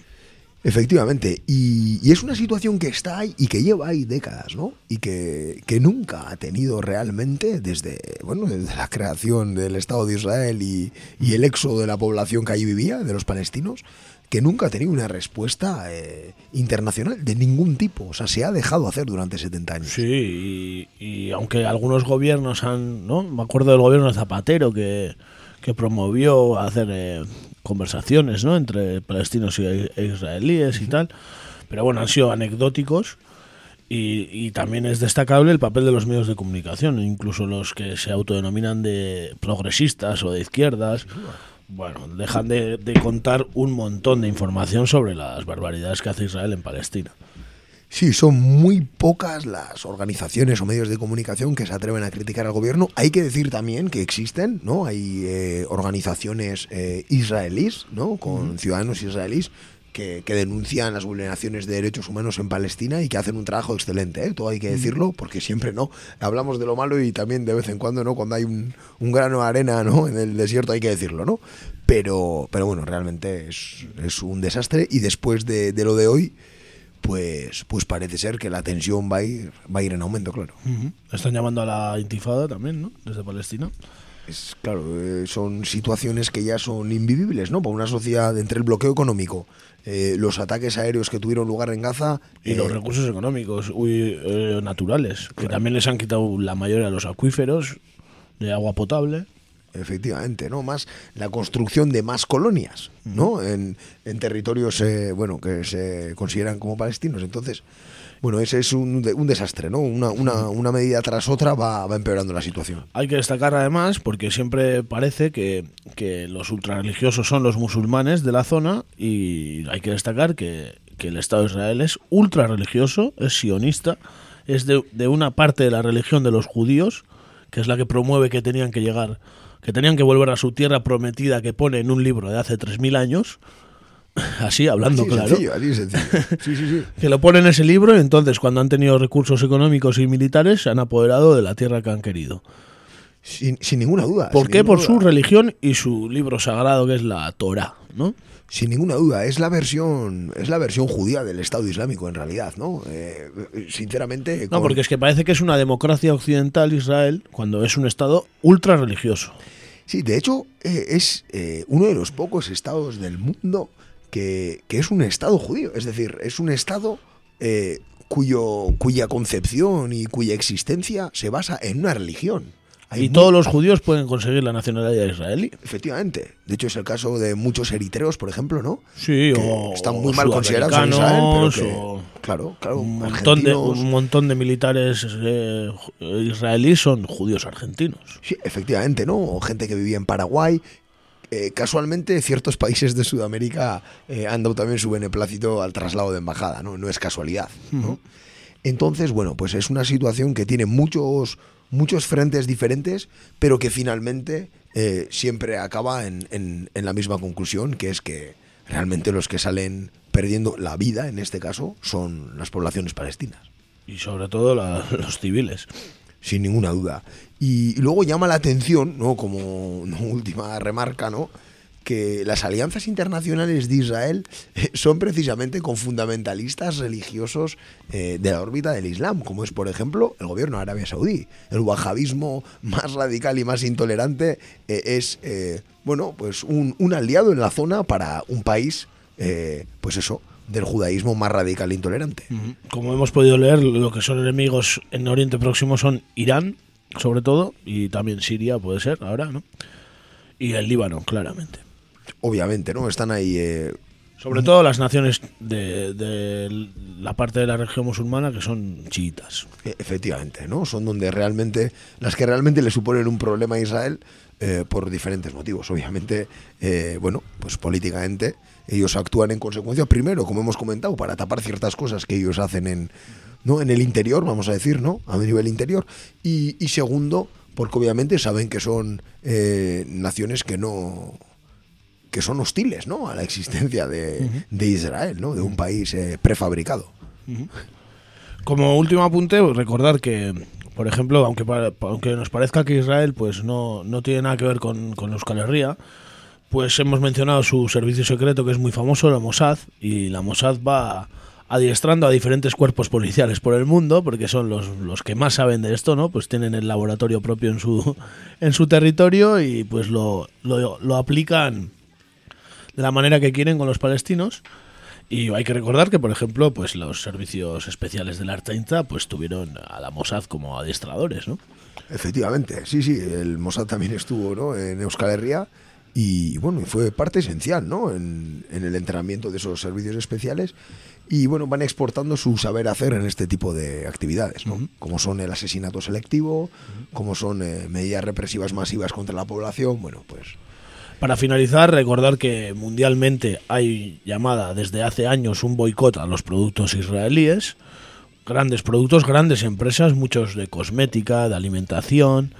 Efectivamente, y, es una situación que está ahí y que lleva ahí décadas, ¿no? Y que, que nunca ha tenido realmente desde, bueno, desde la creación del Estado de Israel y, y el éxodo de la población que allí vivía, de los palestinos, que nunca ha tenido una respuesta eh, internacional de ningún tipo. O sea, se ha dejado hacer durante 70 años. Sí, y, y aunque algunos gobiernos han, ¿no? Me acuerdo del gobierno de Zapatero que, que promovió hacer eh, conversaciones, ¿no? Entre palestinos y e israelíes y tal, pero bueno, han sido anecdóticos y, y también es destacable el papel de los medios de comunicación, incluso los que se autodenominan de progresistas o de izquierdas. Bueno, dejan de, de contar un montón de información sobre las barbaridades que hace Israel en Palestina. Sí, son muy pocas las organizaciones o medios de comunicación que se atreven a criticar al gobierno. Hay que decir también que existen, ¿no? Hay eh, organizaciones eh, israelíes, ¿no? Con ciudadanos israelíes que, que denuncian las vulneraciones de derechos humanos en Palestina y que hacen un trabajo excelente, ¿eh? Todo hay que decirlo, porque siempre, ¿no? Hablamos de lo malo y también de vez en cuando, ¿no? Cuando hay un, un grano de arena, ¿no? En el desierto hay que decirlo, ¿no? Pero, pero bueno, realmente es, es un desastre y después de, de lo de hoy pues, pues parece ser que la tensión va a ir, va a ir en aumento, claro. Están llamando a la intifada también, ¿no? Desde Palestina. Es, claro, eh, son situaciones que ya son invivibles, ¿no? Para una sociedad entre el bloqueo económico, eh, los ataques aéreos que tuvieron lugar en Gaza Y eh, los recursos económicos uy, eh, naturales, que también les han quitado la mayoría de los acuíferos de agua potable. Efectivamente, ¿no? Más la construcción de más colonias, ¿no? En, en territorios, eh, bueno, que se consideran como palestinos. Entonces, bueno, ese es un, un desastre, ¿no? Una, una, una medida tras otra va, va empeorando la situación. Hay que destacar además, porque siempre parece que, que los ultrarreligiosos son los musulmanes de la zona, y hay que destacar que, que el Estado de Israel es ultrarreligioso, es sionista, es de, de una parte de la religión de los judíos, que es la que promueve que tenían que llegar, que tenían que volver a su tierra prometida que pone en un libro de hace 3.000 años, <laughs> así hablando Así claro. sencillo, así sencillo. Sí, sí, sí. <laughs> que lo pone en ese libro y entonces cuando han tenido recursos económicos y militares se han apoderado de la tierra que han querido. Sin, sin ninguna duda. ¿Por qué? Por su religión y su libro sagrado que es la Torah, ¿no? Sin ninguna duda, es la versión, es la versión judía del Estado Islámico en realidad, ¿no? Eh, sinceramente, No, porque es que parece que es una democracia occidental Israel cuando es un estado ultra religioso. sí, de hecho eh, es eh, uno de los pocos estados del mundo que, que es un Estado judío, es decir, es un Estado eh, cuyo cuya concepción y cuya existencia se basa en una religión. Y todos los judíos pueden conseguir la nacionalidad israelí. Efectivamente. De hecho, es el caso de muchos eritreos, por ejemplo, ¿no? Sí, Que o están muy mal considerados en Israel, pero que- o claro, claro, un montón, de, argentinos. un montón de militares eh, israelíes son judíos argentinos. Sí, efectivamente, ¿no? O gente que vivía en Paraguay. Eh, casualmente, ciertos países de Sudamérica eh, han dado también su beneplácito al traslado de embajada, ¿no? No es casualidad, ¿no? Entonces, bueno, pues es una situación que tiene muchos, muchos frentes diferentes, pero que finalmente eh, siempre acaba en, en- en la misma conclusión, que es que realmente los que salen perdiendo la vida, en este caso, son las poblaciones palestinas. Y sobre todo la- los civiles. sin ninguna duda. Y luego llama la atención, ¿no? como última remarca, ¿no? Que las alianzas internacionales de Israel eh, son precisamente con fundamentalistas religiosos eh, de la órbita del Islam, como es, por ejemplo, el gobierno de Arabia Saudí. El wahabismo más radical y más intolerante eh, es, eh, bueno, pues un, aliado en la zona para un país, pues eso, del judaísmo más radical e intolerante. Como hemos podido leer, lo que son enemigos en Oriente Próximo son Irán, sobre todo, y también Siria puede ser ahora, ¿no? Y el Líbano, claramente. Obviamente, ¿no? Están ahí eh, Sobre todo las naciones de, de la parte de la región musulmana que son chiitas. E- Efectivamente, ¿no? Son donde realmente, las que realmente le suponen un problema a Israel eh, por diferentes motivos. Obviamente, eh, bueno, pues políticamente ellos actúan en consecuencia, primero, como hemos comentado, para tapar ciertas cosas que ellos hacen en, ¿no? en el interior, vamos a decir, ¿no? A nivel interior. Y, y segundo, porque obviamente saben que son eh, naciones que no que son hostiles ¿no? a la existencia de, de Israel, ¿no? de un país eh, prefabricado. Como último apunte, recordar que, por ejemplo, aunque, aunque nos parezca que Israel pues no, no tiene nada que ver con, con Euskal Herria, pues hemos mencionado su servicio secreto que es muy famoso, la Mossad, y la Mossad va adiestrando a diferentes cuerpos policiales por el mundo, porque son los, los que más saben de esto, ¿no? Pues tienen el laboratorio propio en su, <laughs> en su territorio y pues lo, lo, lo aplican de la manera que quieren con los palestinos. Y hay que recordar que, por ejemplo, pues los servicios especiales del Artainta pues tuvieron a la Mossad como adiestradores, ¿no? Efectivamente, sí, sí, el Mossad también estuvo ¿no? en Euskal Herria y bueno, fue parte esencial ¿no? en, en el entrenamiento de esos servicios especiales y bueno, van exportando su saber hacer en este tipo de actividades, ¿no? como son el asesinato selectivo, como son eh, medidas represivas masivas contra la población, bueno, pues Para finalizar, recordar que mundialmente hay llamada desde hace años un boicot a los productos israelíes. Grandes productos, grandes empresas, muchos de cosmética, de alimentación.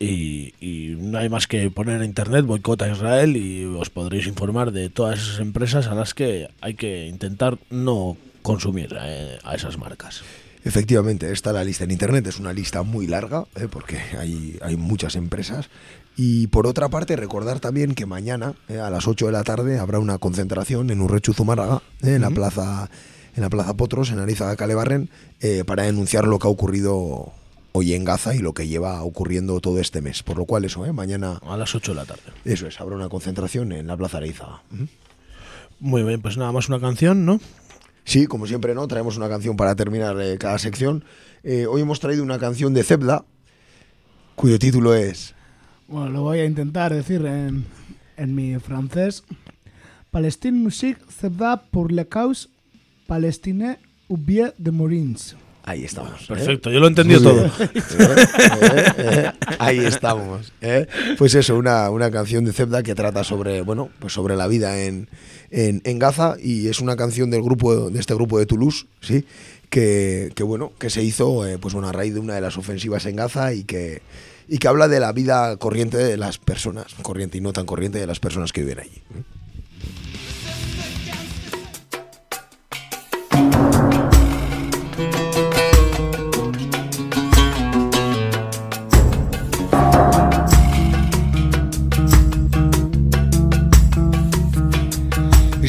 Y, no hay más que poner en internet boicot a Israel y os podréis informar de todas esas empresas a las que hay que intentar no consumir eh, a esas marcas. Efectivamente, está la lista en internet, es una lista muy larga, ¿eh? porque hay, hay muchas empresas. Y por otra parte, recordar también que mañana, ¿eh? a las 8 de la tarde, habrá una concentración en Urrechu Zumárraga, ¿eh? en la plaza en la plaza Potros, en Arizaga Calebarren, eh, para denunciar lo que ha ocurrido hoy en Gaza y lo que lleva ocurriendo todo este mes. Por lo cual, eso, ¿eh? mañana, A las 8 de la tarde. eso es, habrá una concentración en la plaza Arizaga. Ujú. Muy bien, pues nada más una canción, ¿no? Sí, como siempre, ¿no? Traemos una canción para terminar cada sección. Hoy hemos traído una canción de Zebda, cuyo título es Bueno, lo voy a intentar decir en, en mi francés. Palestine Musique se da pour la cause palestine ou bien de Morins. Ahí estamos. ¿eh? Perfecto, yo lo he entendido Muy todo. <laughs> Eh, eh, eh, Ahí estamos. ¿eh? Pues eso, una, una canción de Zebda que trata sobre, bueno, pues sobre la vida en, en, en Gaza y es una canción del grupo, de este grupo de Toulouse, sí, que, que bueno, que se hizo, eh, pues bueno, a raíz de una de las ofensivas en Gaza y que y que habla de la vida corriente de las personas, corriente y no tan corriente de las personas que viven allí. ¿eh?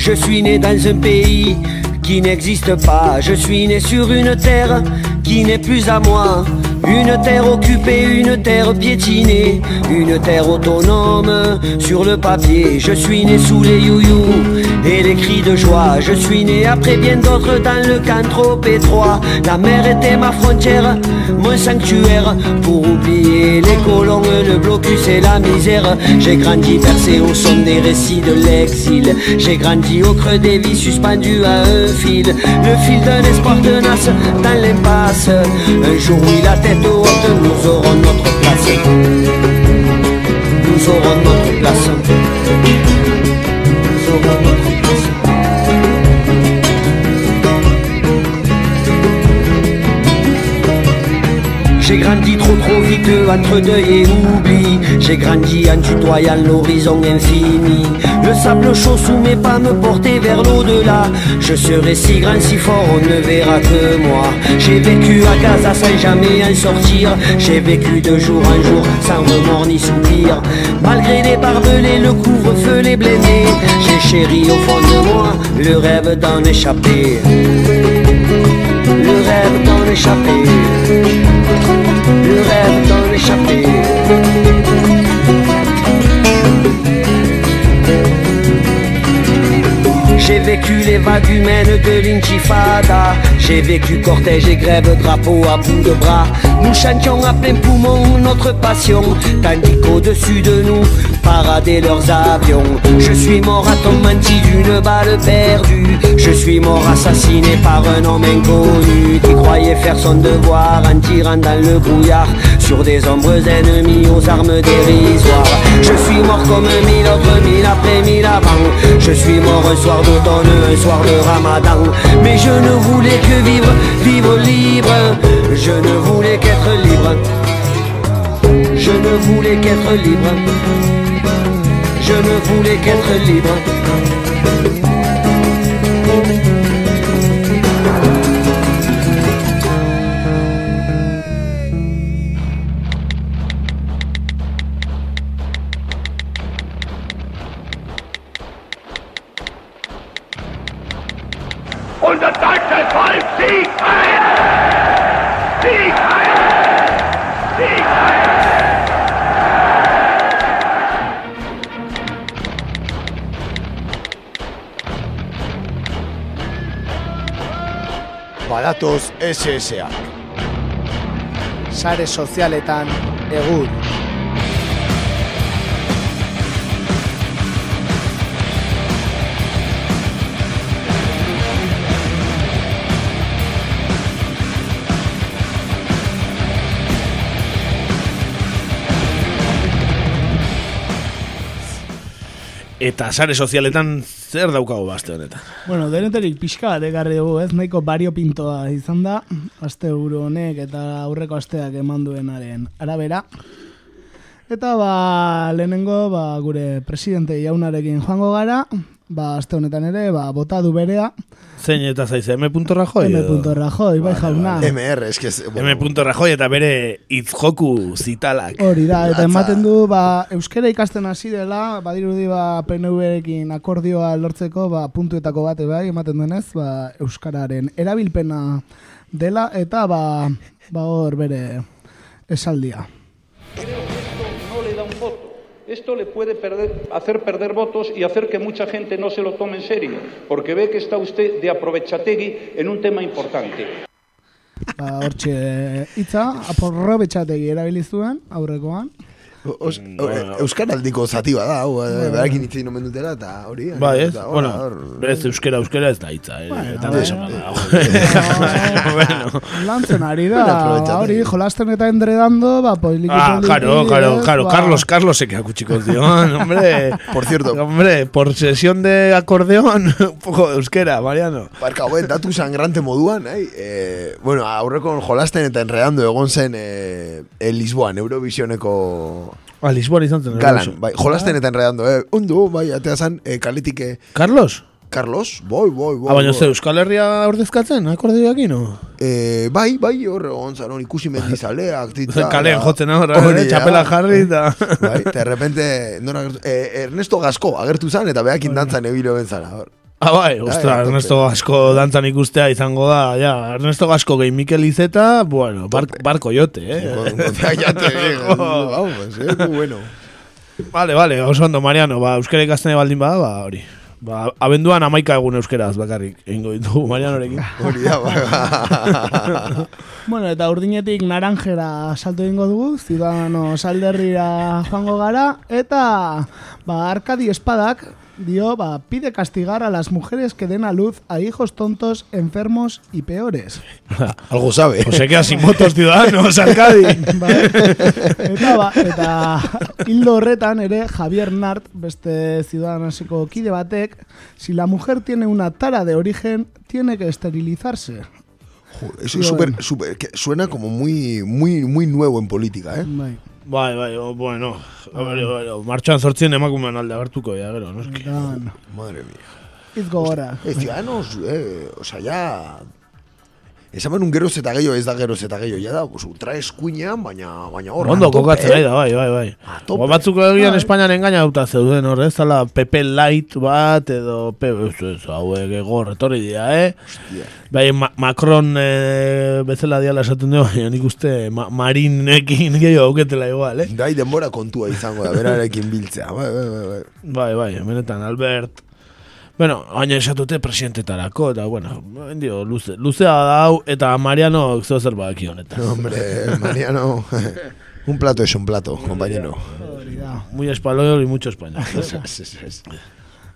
Je suis né dans un pays qui n'existe pas. Je suis né sur une terre qui n'est plus à moi. Une terre occupée, une terre piétinée, une terre autonome sur le papier. Je suis né sous les youyou et les cris de joie. Je suis né après bien d'autres dans le camp trop étroit. La mer était ma frontière, mon sanctuaire pour oublier les colons, le blocus et la misère. J'ai grandi bercé au son des récits de l'exil. J'ai grandi au creux des vies suspendues à un fil, le fil d'un espoir tenace dans l'impasse. Un jour, nous aurons notre place. Nous aurons notre place. J'ai grandi trop trop vite entre deuil et oubli. J'ai grandi en tutoyant l'horizon infini. Le sable chaud sous mes pas me portait vers l'au-delà. Je serai si grand, si fort, on ne verra que moi. J'ai vécu à Gaza sans jamais en sortir. J'ai vécu de jour en jour sans remords ni soupir Malgré les barbelés, le couvre-feu, les blindés J'ai chéri au fond de moi le rêve d'en échapper rêve d'en échapper le rêve d'en échapper. J'ai vécu les vagues humaines de l'intifada J'ai vécu cortège et grève, drapeau à bout de bras. Nous chantions à plein poumon notre passion. Tandis qu'au-dessus de nous paradaient leurs avions. Je suis mort à ton menti d'une balle perdue. Je suis mort assassiné par un homme inconnu Qui croyait faire son devoir en tirant dans le brouillard Sur des ombres ennemies aux armes dérisoires. Je suis mort comme mille autres mille après mille avant. Je suis mort un soir d'automne, un soir de ramadan. Mais je ne voulais que vivre, vivre libre. Je ne voulais qu'être libre. Je ne voulais qu'être libre. Je ne voulais qu'être libre SSA. Sare sozialetan egur. Eta sare sozialetan zer daukagu baste honetan? Bueno, deneterik pixka bat ekarri dugu, ez? Nahiko bario pintoa izan da, aste buru honek eta aurreko asteak eman duenaren arabera. Eta ba, lehenengo ba, gure presidente jaunarekin joango gara, ba, aste honetan ere, ba, bota du berea, Zein eta zaiz, M. Rajoy? M. edo? Rajoy, bai jauna. MR, es que... es- M. Rajoy eta bere itzjoku zitalak. Hori da, eta Latza. ematen du, ba, euskera ikasten hasi dela, badirudi ba, PNV-ekin akordioa lortzeko, ba, puntuetako bate bai, ematen denez, ba, euskararen erabilpena dela, eta ba, ba hor bere esaldia. Esto le puede hacer perder votos y hacer que mucha gente no se lo tome en serio, porque ve que está usted de aprovechategui en un tema importante. Ba, hortxe aprobetxategi. Os, Mm, o- bueno. Euskaraldiko zati bada, hau, eh, berakin hitzein omen dutela, eta hori. Bai, ez? Bueno, berez euskera euskera ez da hitza, eh? Bueno, eta deso <laughs> dago. bueno. Lantzen ari da, hori, jolasten eta endredando, ba, poliki Ah, poliki, claro, claro, ez, claro. ba, Carlos, Carlos se queda cuchico, tío. <laughs> Hombre, Por cierto, hombre, por sesión de acordeón, <laughs> un poco de euskera, Mariano. Barka, huen, datu sangrante moduan, eh? eh bueno, aurreko jolasten eta enredando egon zen eh, eh, Lisboan, Eurovisioneko A Lisboa izan zen. galan. Bai, jolasten eta enredando, eh? Ondo, bai, atea zan, eh, kaletik, eh, Carlos? Carlos, boi, boi, boi. Ah, baina ze Euskal Herria ordezkatzen, akordioak no? Eh, bai, bai, hor egon zan, hor ikusi mendizaleak, <laughs> tita. Kalean jotzen ahora, Hori eh, txapela jarri eta... Bai, eta de repente, nora eh, Ernesto Gasco agertu zan, eta behakin dantzan ebilo ben zara, hor. Ah, bai, ostra, tope. Ernesto Gasko dantzan ikustea izango da, ja, Ernesto Gasko gehi Mikel Izeta, bueno, bar, barko jote, eh? <laughs> ya te digo, <laughs> vamos, eh, muy bueno. Vale, vale, oso ondo, Mariano, ba, euskara ikasten baldin bada, ba, hori. Ba, abenduan amaika egun euskeraz bakarrik, egingo ditugu <laughs> Marianorekin. Hori da, ba. Bueno, eta urdinetik naranjera salto egingo dugu, Ciudadano salderrira joango gara, eta ba, Arkadi Espadak dio, ba, pide castigar a las mujeres que den a luz a hijos tontos, enfermos y peores. <laughs> Algo sabe. Pues se queda sin motos ciudadanos, <laughs> Arkadi. Bai. <laughs> eta, ba, eta hildo horretan ere Javier Nart, beste ciudadanoseko kide batek, si la mujer tiene una tara de origen, tiene que esterilizarse. Joder, Eso es súper, súper, que suena como muy, muy, muy nuevo en política, ¿eh? Bai. Bai, bai, o, bueno, ver, a ver, martxan zortzien emakumean alde agertuko, ja, gero, noski. Eta, bueno, Madre mía. hitz gogora. Eh, ciudadanos, eh, o sea, ya... Esamen un geroz eta gehiago ez da geroz eta gehiago, ya da, pues, ultra eskuinean, baina, baina hor, Ondo kokatzen eh. nahi da, bai, bai, bai. Ba, batzuk egian Bai. Espainian engaina duta zeuden hor, ez dala PP Light bat, edo, pe, ez, ez, hauek egor, etorri dira, eh? Bai, Ma Macron eh, bezala diala esaten dugu, baina nik uste ma Marinekin gehiago auketela igual, eh? Dai denbora kontua izango da, berarekin biltzea, bai, bai, bai, bai. Bai, bai, benetan, Albert. Bueno, baina esatute presidentetarako, eta, bueno, dio, luze, luzea da hau, eta Mariano zeo zer badaki honetan. Hombre, Mariano, <laughs> un plato es un plato, compañero. Muy español y mucho español. <laughs>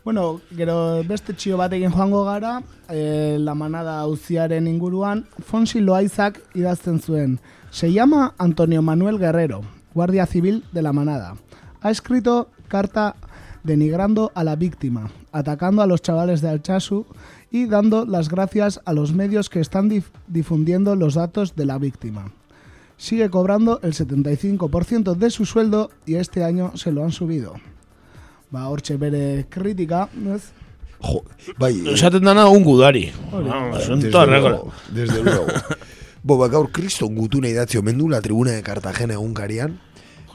Bueno, gero beste txio batekin joango gara, eh, la manada auziaren inguruan, Fonsi Loaizak idazten zuen. Se llama Antonio Manuel Guerrero, guardia civil de la manada. Ha escrito carta denigrando a la víctima, atacando a los chavales de Alchazu y dando las gracias a los medios que están dif- difundiendo los datos de la víctima. Sigue cobrando el 75% de su sueldo y este año se lo han subido. Ba, hortxe bere kritika, ez? Jo, bai, eh, Esaten dana un gudari. Son desde luego, reglas. Desde luego. <laughs> Bo, ba, gaur kriston gutune idatzi omen du la tribuna de Cartagena egunkarian.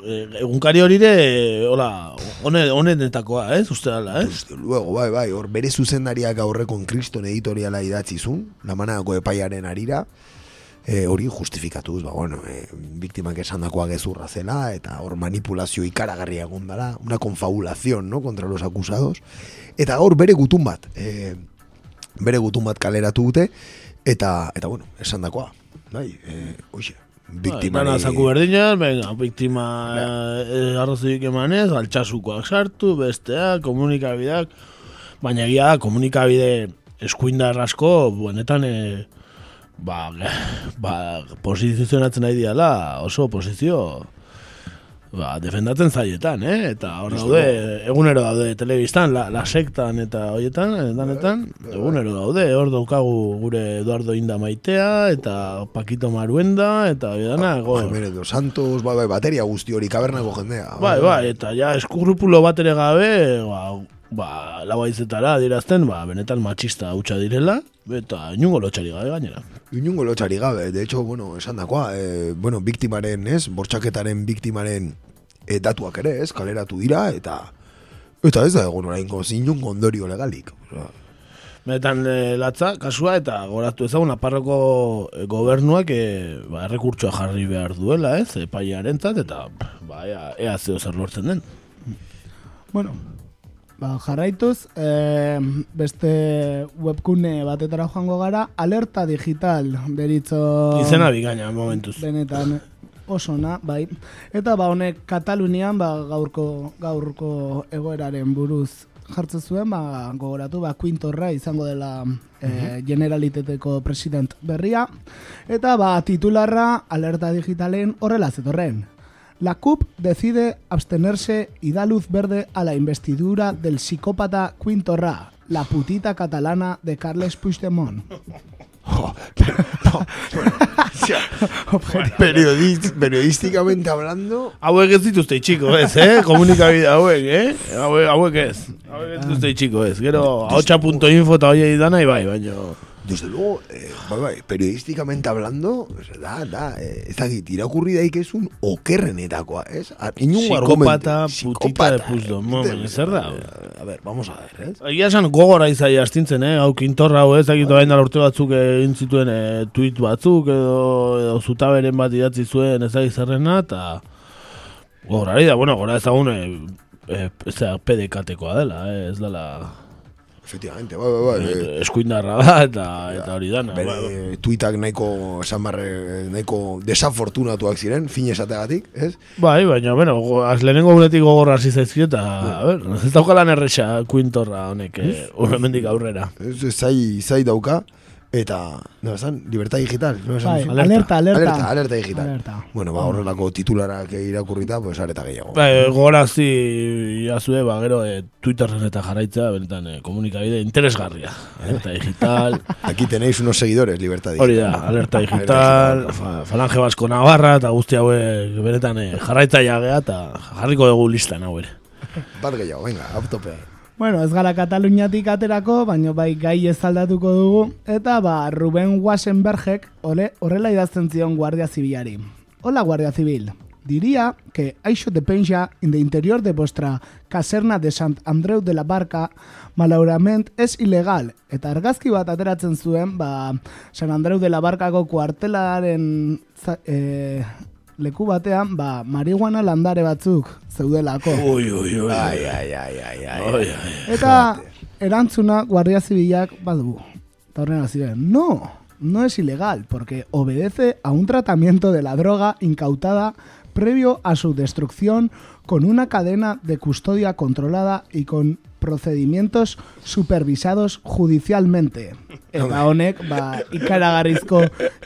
Eh, Egunkari hori de, hola, hone- honenetakoa, ez? Uste dala, ez? Desde luego, bai, bai, hor bere zuzendariak aurrekon kriston editoriala idatzi zuen, lamanako epaiaren arira, e, hori justifikatuz, ba, bueno, e, biktimak esandakoa gezurra zela, eta hor manipulazio ikaragarria egon dela, una confabulación, no?, contra los acusados, eta gaur bere gutun bat, e, bere gutun bat kaleratu dute, eta, eta bueno, esandakoa, bai, e, oixe, biktimari... Dana zaku berdinak, venga, biktima eh, arrazoik emanez, altxasukoak sartu, besteak, komunikabideak, baina egia da, komunikabide eskuindar asko, benetan, eh, ba, <laughs> ba, posizionatzen nahi diala, oso posizio, ba, defendatzen zaietan, eh? Eta hor daude, egunero daude telebistan, la, la sektan eta hoietan, eh, danetan, egunero daude, hor daukagu gure Eduardo Inda maitea, eta Paquito Maruenda, eta hori dana, go. Jimenez dos Santos, bai, bai, bateria guzti hori, kabernako jendea. Bai, bai, eta ja eskurrupulo bat ere gabe, ba, ba, lau aizetara dirazten, ba, benetan matxista hutsa direla, eta inungo lotxari gabe gainera. Inungo lotxari gabe, de hecho, bueno, esan dakoa, eh, bueno, biktimaren, ez, bortxaketaren biktimaren eh, datuak ere, ez, kaleratu dira, eta eta ez da egon orainko inungo ondorio legalik. Benetan e, latza, kasua, eta goratu ezagun aparroko e, gobernuak e, ba, errekurtsoa jarri behar duela, ez, epaiaren eta ba, ea, ea zeo zer lortzen den. Bueno, ba, jarraituz, eh, beste webkune batetara joango gara, alerta digital deritzo... Izena bikaina, momentuz. Benetan osona, bai. Eta ba honek Katalunian ba, gaurko gaurko egoeraren buruz jartzen zuen, ba, gogoratu, ba, Quintorra izango dela eh, generaliteteko president berria. Eta ba, titularra alerta digitalen horrela zetorren. La CUP decide abstenerse y da luz verde a la investidura del psicópata Quintorra, la putita catalana de Carles Puigdemont. <laughs> <laughs> Periodist, periodísticamente hablando, Hauek ez dituzte itxiko ez, eh? Komunikabide hauek, eh? Hauek, hauek ez. Hauek ez dituzte itxiko ez. Gero, haotxa.info eta hoi dana, bai, baino... Desde luego, eh, bai, bai, periodísticamente hablando, da, da, eh, ez dakit, irakurri daik ez un okerrenetakoa, ez? Inungo Psikopata, putita de puzdo, eh, momen, zer da? A ver, vamos a ver, ez? Egia esan gogora izai astintzen, eh? Hau kintorra hau ez dakit orain dela urte batzuk egin zituen eh, tweet batzuk edo, edo zutaberen bat idatzi zuen ez dakit zerrena eta gogorari da, bueno, gora ezagun eh, eh, ez da PDKtekoa dela, eh? ez dela Efectivamente, bai, bai, bai. eh, eskuindarra da eta, eta hori dana. Bere bai, bai. tuitak nahiko, esan barre, nahiko desafortunatuak ziren, fin esateagatik, ez? Bai, baina, bueno, az lehenengo guretik gogorra hasi zaizkio eta, a ver, ez daukalan erresa kuintorra honek, eh, urremendik aurrera. Ez, ez, zai, zai dauka, eta, nola esan, libertad digital, nola esan Bai, alerta, alerta. Alerta, alerta digital. Alerta. Bueno, ba, horrelako titularak irakurrita, pues areta gehiago. Bai, gogorazi jazue, ba, gero e, Twitterren eta jarraitza, benetan e, komunikabide interesgarria. Alerta digital, <laughs> Aquí tenéis unos seguidores, libertad digital. hori da, alerta digital, fa, falange basko navarra, eta guzti hauek benetan e, jarraitza jagea, eta jarriko dugu listan hau ere. Bat gehiago, venga, autopea. Bueno, ez gara Kataluniatik aterako, baina bai gai ez aldatuko dugu, eta ba, Ruben Wasenbergek ole, horrela idazten zion Guardia Zibilari. Hola Guardia Civil, diría que Aixo de Penja in the interior de vuestra caserna de Sant Andreu de la Barca malaurament es ilegal. Eta argazki bat ateratzen zuen, ba, San Andreu de la Barcako kuartelaren za, e, leku batean, ba, marihuana landare batzuk zeudelako. Ui, ui, ui. Ai, ai, ai, ai, ai. Eta erantzuna Guardia Zibilak badu. Eta horren ziren, no, no es ilegal, porque obedece a un tratamiento de la droga incautada previo a su destrucción con una cadena de custodia controlada y con procedimientos supervisados judicialmente. <laughs> Eta honek, ba, ikaragarrizko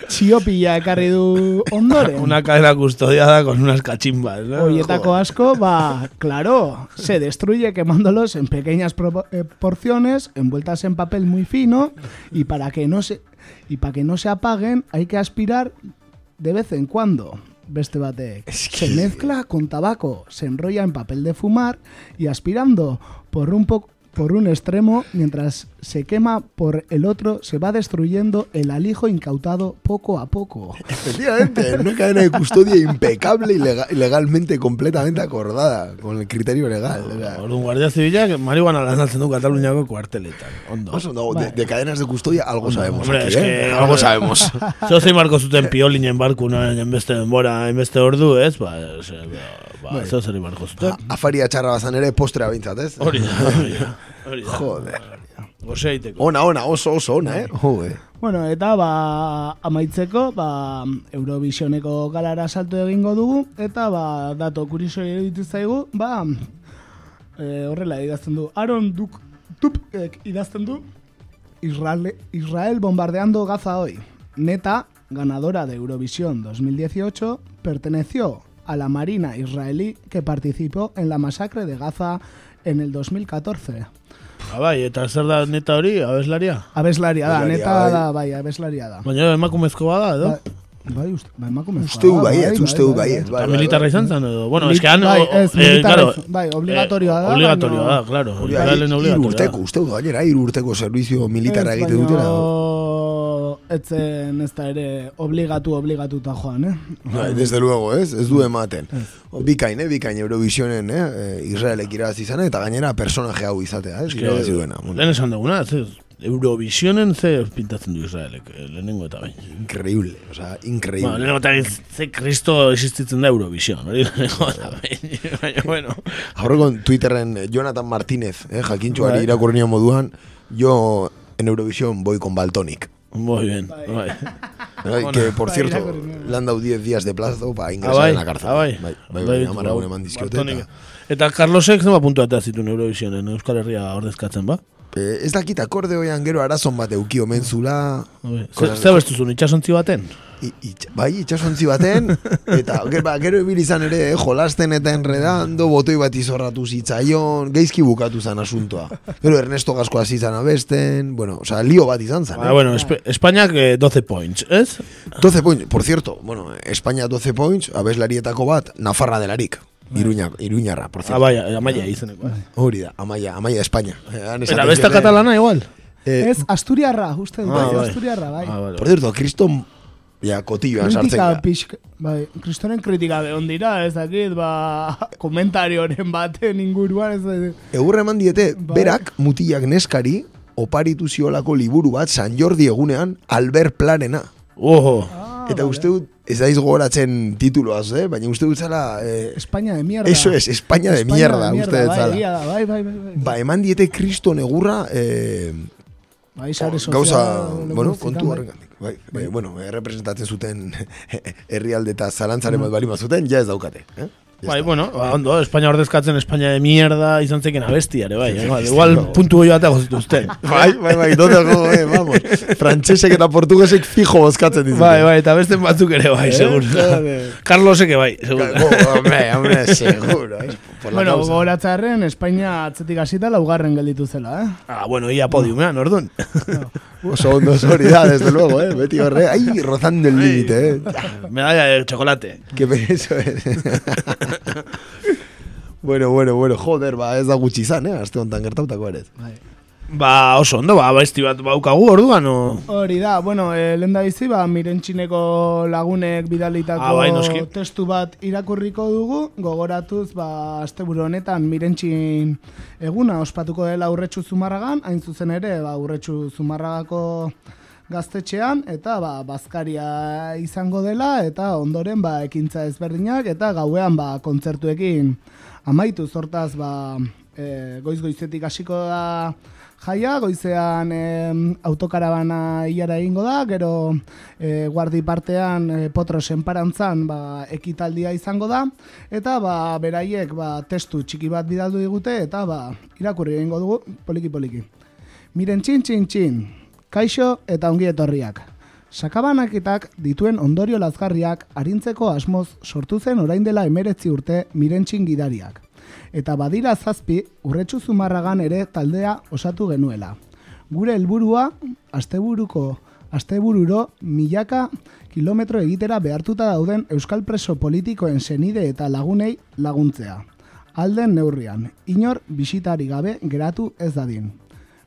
txiopila ekarri du ondoren. <laughs> Una cadena custodiada con unas cachimbas, ¿no? Oietako asko, va, claro, se destruye quemándolos en pequeñas eh, porciones, envueltas en papel muy fino, y para que no se y para que no se apaguen hay que aspirar de vez en cuando. Beste batek. Se mezcla con tabaco, se enrolla en papel de fumar y aspirando por un poco por un extremo, mientras se quema por el otro, se va destruyendo el alijo incautado poco a poco. Efectivamente, en una cadena de custodia impecable y lega- legalmente completamente acordada con el criterio legal. sea, Orduan Guardia Zibilak marihuana lanzatzen du Kataluniako kuarteletan. Ondo. oso, no, de, de cadenas de custodia algo sabemos Hombre, aquí, es ¿eh? que Algo sabemos. <laughs> Zo zein marko zuten piolinen barku nahi enbeste denbora, enbeste ordu, ez? Ba, ez, ba, ba, zuten. Afaria txarra bazan ere postrea bintzat, ez? Hori da, hori da. Hori <laughs> da. Joder. Gose egiteko. Ona, ona, oso, oso ona, eh? Joder. Bueno, eta ba, amaitzeko, ba, Eurovisioneko galara salto egingo dugu, eta ba, dato kuriso iruditu zaigu, ba, e, horrela idazten du, Aaron Duk, Tupek idazten du, Israel, Israel bombardeando Gaza hoy. Neta, ganadora de Eurovisión 2018, perteneció a la Marina israelí que participó en la masacre de Gaza en el 2014. Ah, bai, eta zer da neta hori, abeslaria? Abeslaria da, neta bai. da, bai, abeslaria da. Baina emakumezko bada, edo? Bai, bai, uste, bai, emakumezkoa Uste du da, baietz, uste baietz. Eta bai, bai, militarra bai. izan zen, edo? Bueno, Mili- es que han... bai, ez, eh, militarra claro, bai, obligatorioa da, Obligatorioa da, claro. Obligatorioa urteko, uste du gainera, hiru urteko servizio militarra egiten dutela. Etzen ez da ere obligatu obligatuta joan, eh? Bai, desde luego, ez? Ez du ematen. Bikain, eh? Bikain Eurovisionen, eh? eh, Israelek irabazi izan eta gainera personaje hau izatea, ez? Irabazi duena. Bueno, Lehen esan duguna, ze, Eurovisionen ze pintatzen du Israelek, eh, lehenengo eta bain. increíble, o sea, Bueno, increíble. lehenengo eta bain, ze kristo existitzen da Eurovision, hori lehenengo eta bain. <laughs> Baina, bueno. Aurreko Twitterren eh, Jonathan Martínez, eh? jakintxoari Bai. irakurri moduan, yo en Eurovisión voy con Baltonic. Muy bien, bai. Bai, Ona. que, por cierto, le han dado 10 días de plazo para Ah, ingresar en la cárcel. ah, bai. bai, bai, bai, amara gune eman dizkiote. Bartonik. Eta, Eta Carlosek zema puntu eta zituen Eurovisionen, Euskal Herria ordezkatzen, ba? Eh, ez dakit akordeoian gero arazon bat euki omen zula. Bai. Con Ze, el- ze bestuzun, itxasontzi baten? I, itx, bai, itxasontzi baten, <laughs> eta gero, ba, gero ibili izan ere, eh, jolasten eta enredando, botoi bat izorratu zitzaion, geizki bukatu zan asuntoa. Gero Ernesto Gasko hasi zan abesten, bueno, o sea, lío bat izan zan. Ah, Eh? bueno, Espe Espainiak eh, 12 points, ez? 12 points, por cierto, bueno, España 12 points, abeslarietako bat, Nafarra delarik. Iruña, Iruñarra, por Ah, cierto. bai, amaia izeneko. Hori da, Amaia, Amaia España. Eh, Eta besta katalana igual? Eh, Ez, Asturiarra, uste dut, Ah, bai, bai. Asturiarra, bai. Ah, vale. Por cierto, kriston, ja, kotilloan sartzen Kritika gara. pixka, bai, kristoren kritika behon dira, ez dakit, ba, <laughs> komentarioren baten inguruan, ez dakit. Egurra eman diete, Bai. berak mutilak neskari, oparitu ziolako liburu bat, San Jordi egunean, Albert Planena. Ojo. Eta uste dut, ez daiz gogoratzen tituloaz, eh? baina uste dut zala... Eh, España de mierda. Eso es, España de mierda, uste dut bai, zala. da, bai, bai, bai, bai. Ba, eman diete kriston egurra, eh, Bai, sare sozial, gauza, bueno, kontu bai. horrengatik. Bai, bai, bueno, eh, representatzen zuten <laughs> herrialde eta zalantzaren bat bali zuten, ja ez daukate. Eh? Bai, bueno, ba, ondo, Espainia ordezkatzen Espainia de mierda izan zeken abestia ere, bai. Igual, igual puntu goio bateago zituzten. <laughs> Bai, bai, bai, dote go, eh, vamos. Frantsesek eta portugesek fijo bozkatzen dizute. Bai, bai, eta beste batzuk ere bai, Eh, seguro. <laughs> Carlosek bai, seguro. Hombre, hombre, <laughs> seguro. Eh? Por la Bueno, gogoratzarren, Espainia atzetik hasita laugarren gelditu zela, eh? Ah, bueno, ia podiumean, orduan. Oso ondo hori da, desde luego, eh? Beti horre, ai, rozando el límite, eh? Medalla de chocolate. Que pe- eso es. <laughs> bueno, bueno, bueno, joder, ba, ez da gutxi izan, eh? Aste honetan gertautako ere. Ba, oso ondo, ba, besti bat baukagu orduan, o... Hori da, bueno, e, lehen da bizi, ba, mirentxineko lagunek bidalitako Ah, bai, testu bat irakurriko dugu, gogoratuz, ba, asteburu honetan mirentxin eguna ospatuko dela urretxu zumarragan, hain zuzen ere, ba, urretxu zumarragako gaztetxean, eta ba, bazkaria izango dela, eta ondoren ba, ekintza ezberdinak, eta gauean ba, kontzertuekin amaitu. Zortaz ba, e, goiz goizetik hasiko da jaia, goizean em, autokarabana ilara egingo da, gero e, guardi partean e, potro senparantzan ba, ekitaldia izango da, eta ba, beraiek ba, testu txiki bat bidaldu digute, eta ba, irakurri egingo dugu poliki-poliki. Miren txin txin txin, kaixo eta ongi etorriak. Sakabanaketak dituen ondorio lazgarriak arintzeko asmoz sortu zen orain dela emeretzi urte mirentxin gidariak. Eta badira zazpi, urretxu zumarragan ere taldea osatu genuela. Gure helburua asteburuko astebururo milaka kilometro egitera behartuta dauden euskal preso politikoen senide eta lagunei laguntzea. Alden neurrian, inor bisitari gabe geratu ez dadin.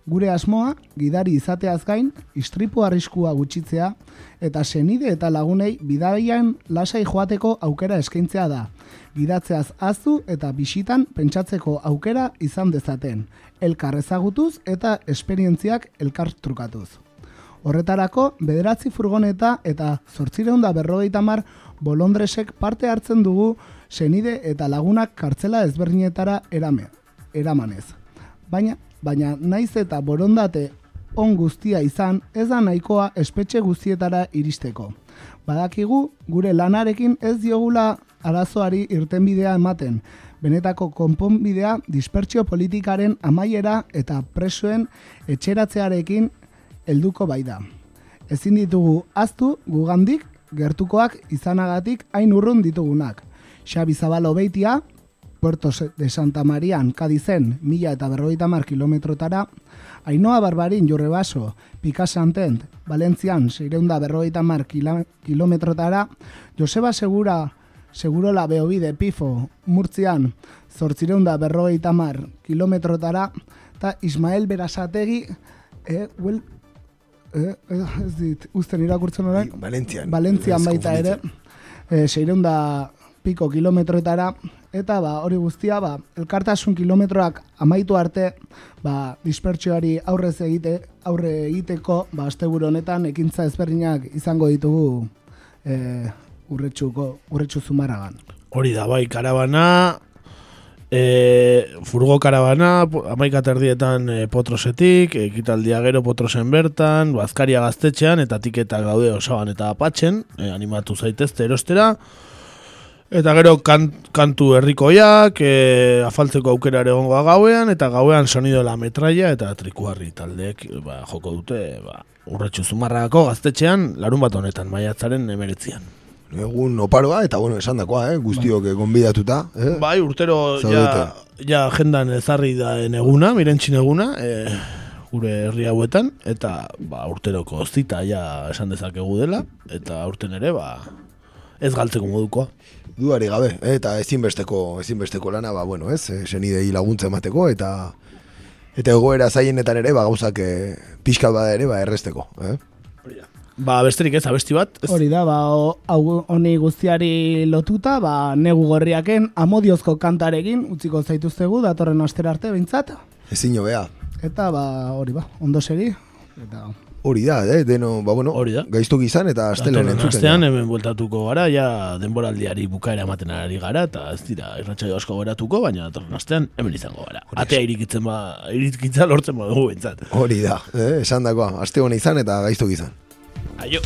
Gure asmoa, gidari izateaz gain, istripu arriskua gutxitzea eta senide eta lagunei bidaian lasai joateko aukera eskaintzea da. Gidatzeaz aztu eta bisitan pentsatzeko aukera izan dezaten, elkar ezagutuz eta esperientziak elkar trukatuz. Horretarako, bederatzi furgoneta eta zortzireunda berrogeita mar bolondresek parte hartzen dugu senide eta lagunak kartzela ezberdinetara erame, eramanez. Baina, baina naiz eta borondate on guztia izan, ez da nahikoa espetxe guztietara iristeko. Badakigu, gure lanarekin ez diogula arazoari irtenbidea ematen, benetako konponbidea dispertsio politikaren amaiera eta presoen etxeratzearekin helduko bai da. Ezin ditugu aztu gugandik gertukoak izanagatik hain urrun ditugunak. Xabi Zabalo beitia, Puerto de Santa Marian, Kadizen, mila eta berrogeita mar kilometrotara, Ainoa Barbarin, Jurrebaso, Pikasantent, Valentzian, seireunda berrogeita mar kilometrotara, Joseba Segura, Segurola Beobide, Pifo, Murtzian, zortzireunda berrogeita mar kilometrotara, eta Ismael Berasategi, eh, well, eh, eh, ez dit, usten irakurtzen orain, Valentzian. Valentzian Ez baita ere, e, seireunda piko kilometroetara, eta ba, hori guztia, ba, elkartasun kilometroak amaitu arte, ba, dispertsioari aurrez egite, aurre egiteko, ba, asteburu honetan ekintza ezberdinak izango ditugu e, urretxuko, urretxu zumarragan. Hori da, bai, karabana, e, furgo karabana, amaika terdietan e, potrosetik, ekitaldia gero potrosen bertan, bazkaria gaztetxean, eta tiketak daude osaban eta apatxen, e, animatu zaitezte erostera, Eta gero kan, kantu herrikoiak, e, afaltzeko aukera ere egongo da gauean, eta gauean sonido la metraia eta trikuarri taldeek ba, joko dute ba, urretxu zumarrako gaztetxean larun bat honetan, maiatzaren emeretzian. Egun oparoa, eta bueno, esan dakoa, eh? guztiok gonbidatuta. Eh? Bai, urtero ja, Zaudete. ja agendan ezarri da eguna, mirentxin eguna, e, gure herri hauetan, eta ba, urteroko zita ja esan dezakegu dela, eta urten ere ba, ez galtzeko modukoa. Duari gabe, eh, eta ezinbesteko, ezinbesteko lana, ba, bueno, ez, eh, senidei laguntza emateko, eta Eta egoera zaienetan ere, ba, gauzak eh, pixkat bada ere, ba, erresteko. Eh? Ba, besterik ez, abesti bat. Ez, Hori da, ba, honi guztiari lotuta, ba, negu gorriaken amodiozko kantarekin utziko zaituztegu datorren astera arte behintzat. Ezin bea. Eta ba, hori ba, ondo segi. Eta Hori da, eh? deno, ba, bueno, Hori da. gaiztuk izan eta astelen entzuten. astean hemen bueltatuko gara, ja denboraldiari bukaera ematen ari gara, eta ez dira irratsaio asko geratuko, baina datorren astean hemen izango gara. Atea irikitzen ba, irikitza lortzen badugu bentsat. Hori da, eh? esan dagoa, aste hona izan eta gaiztuk izan. Aio.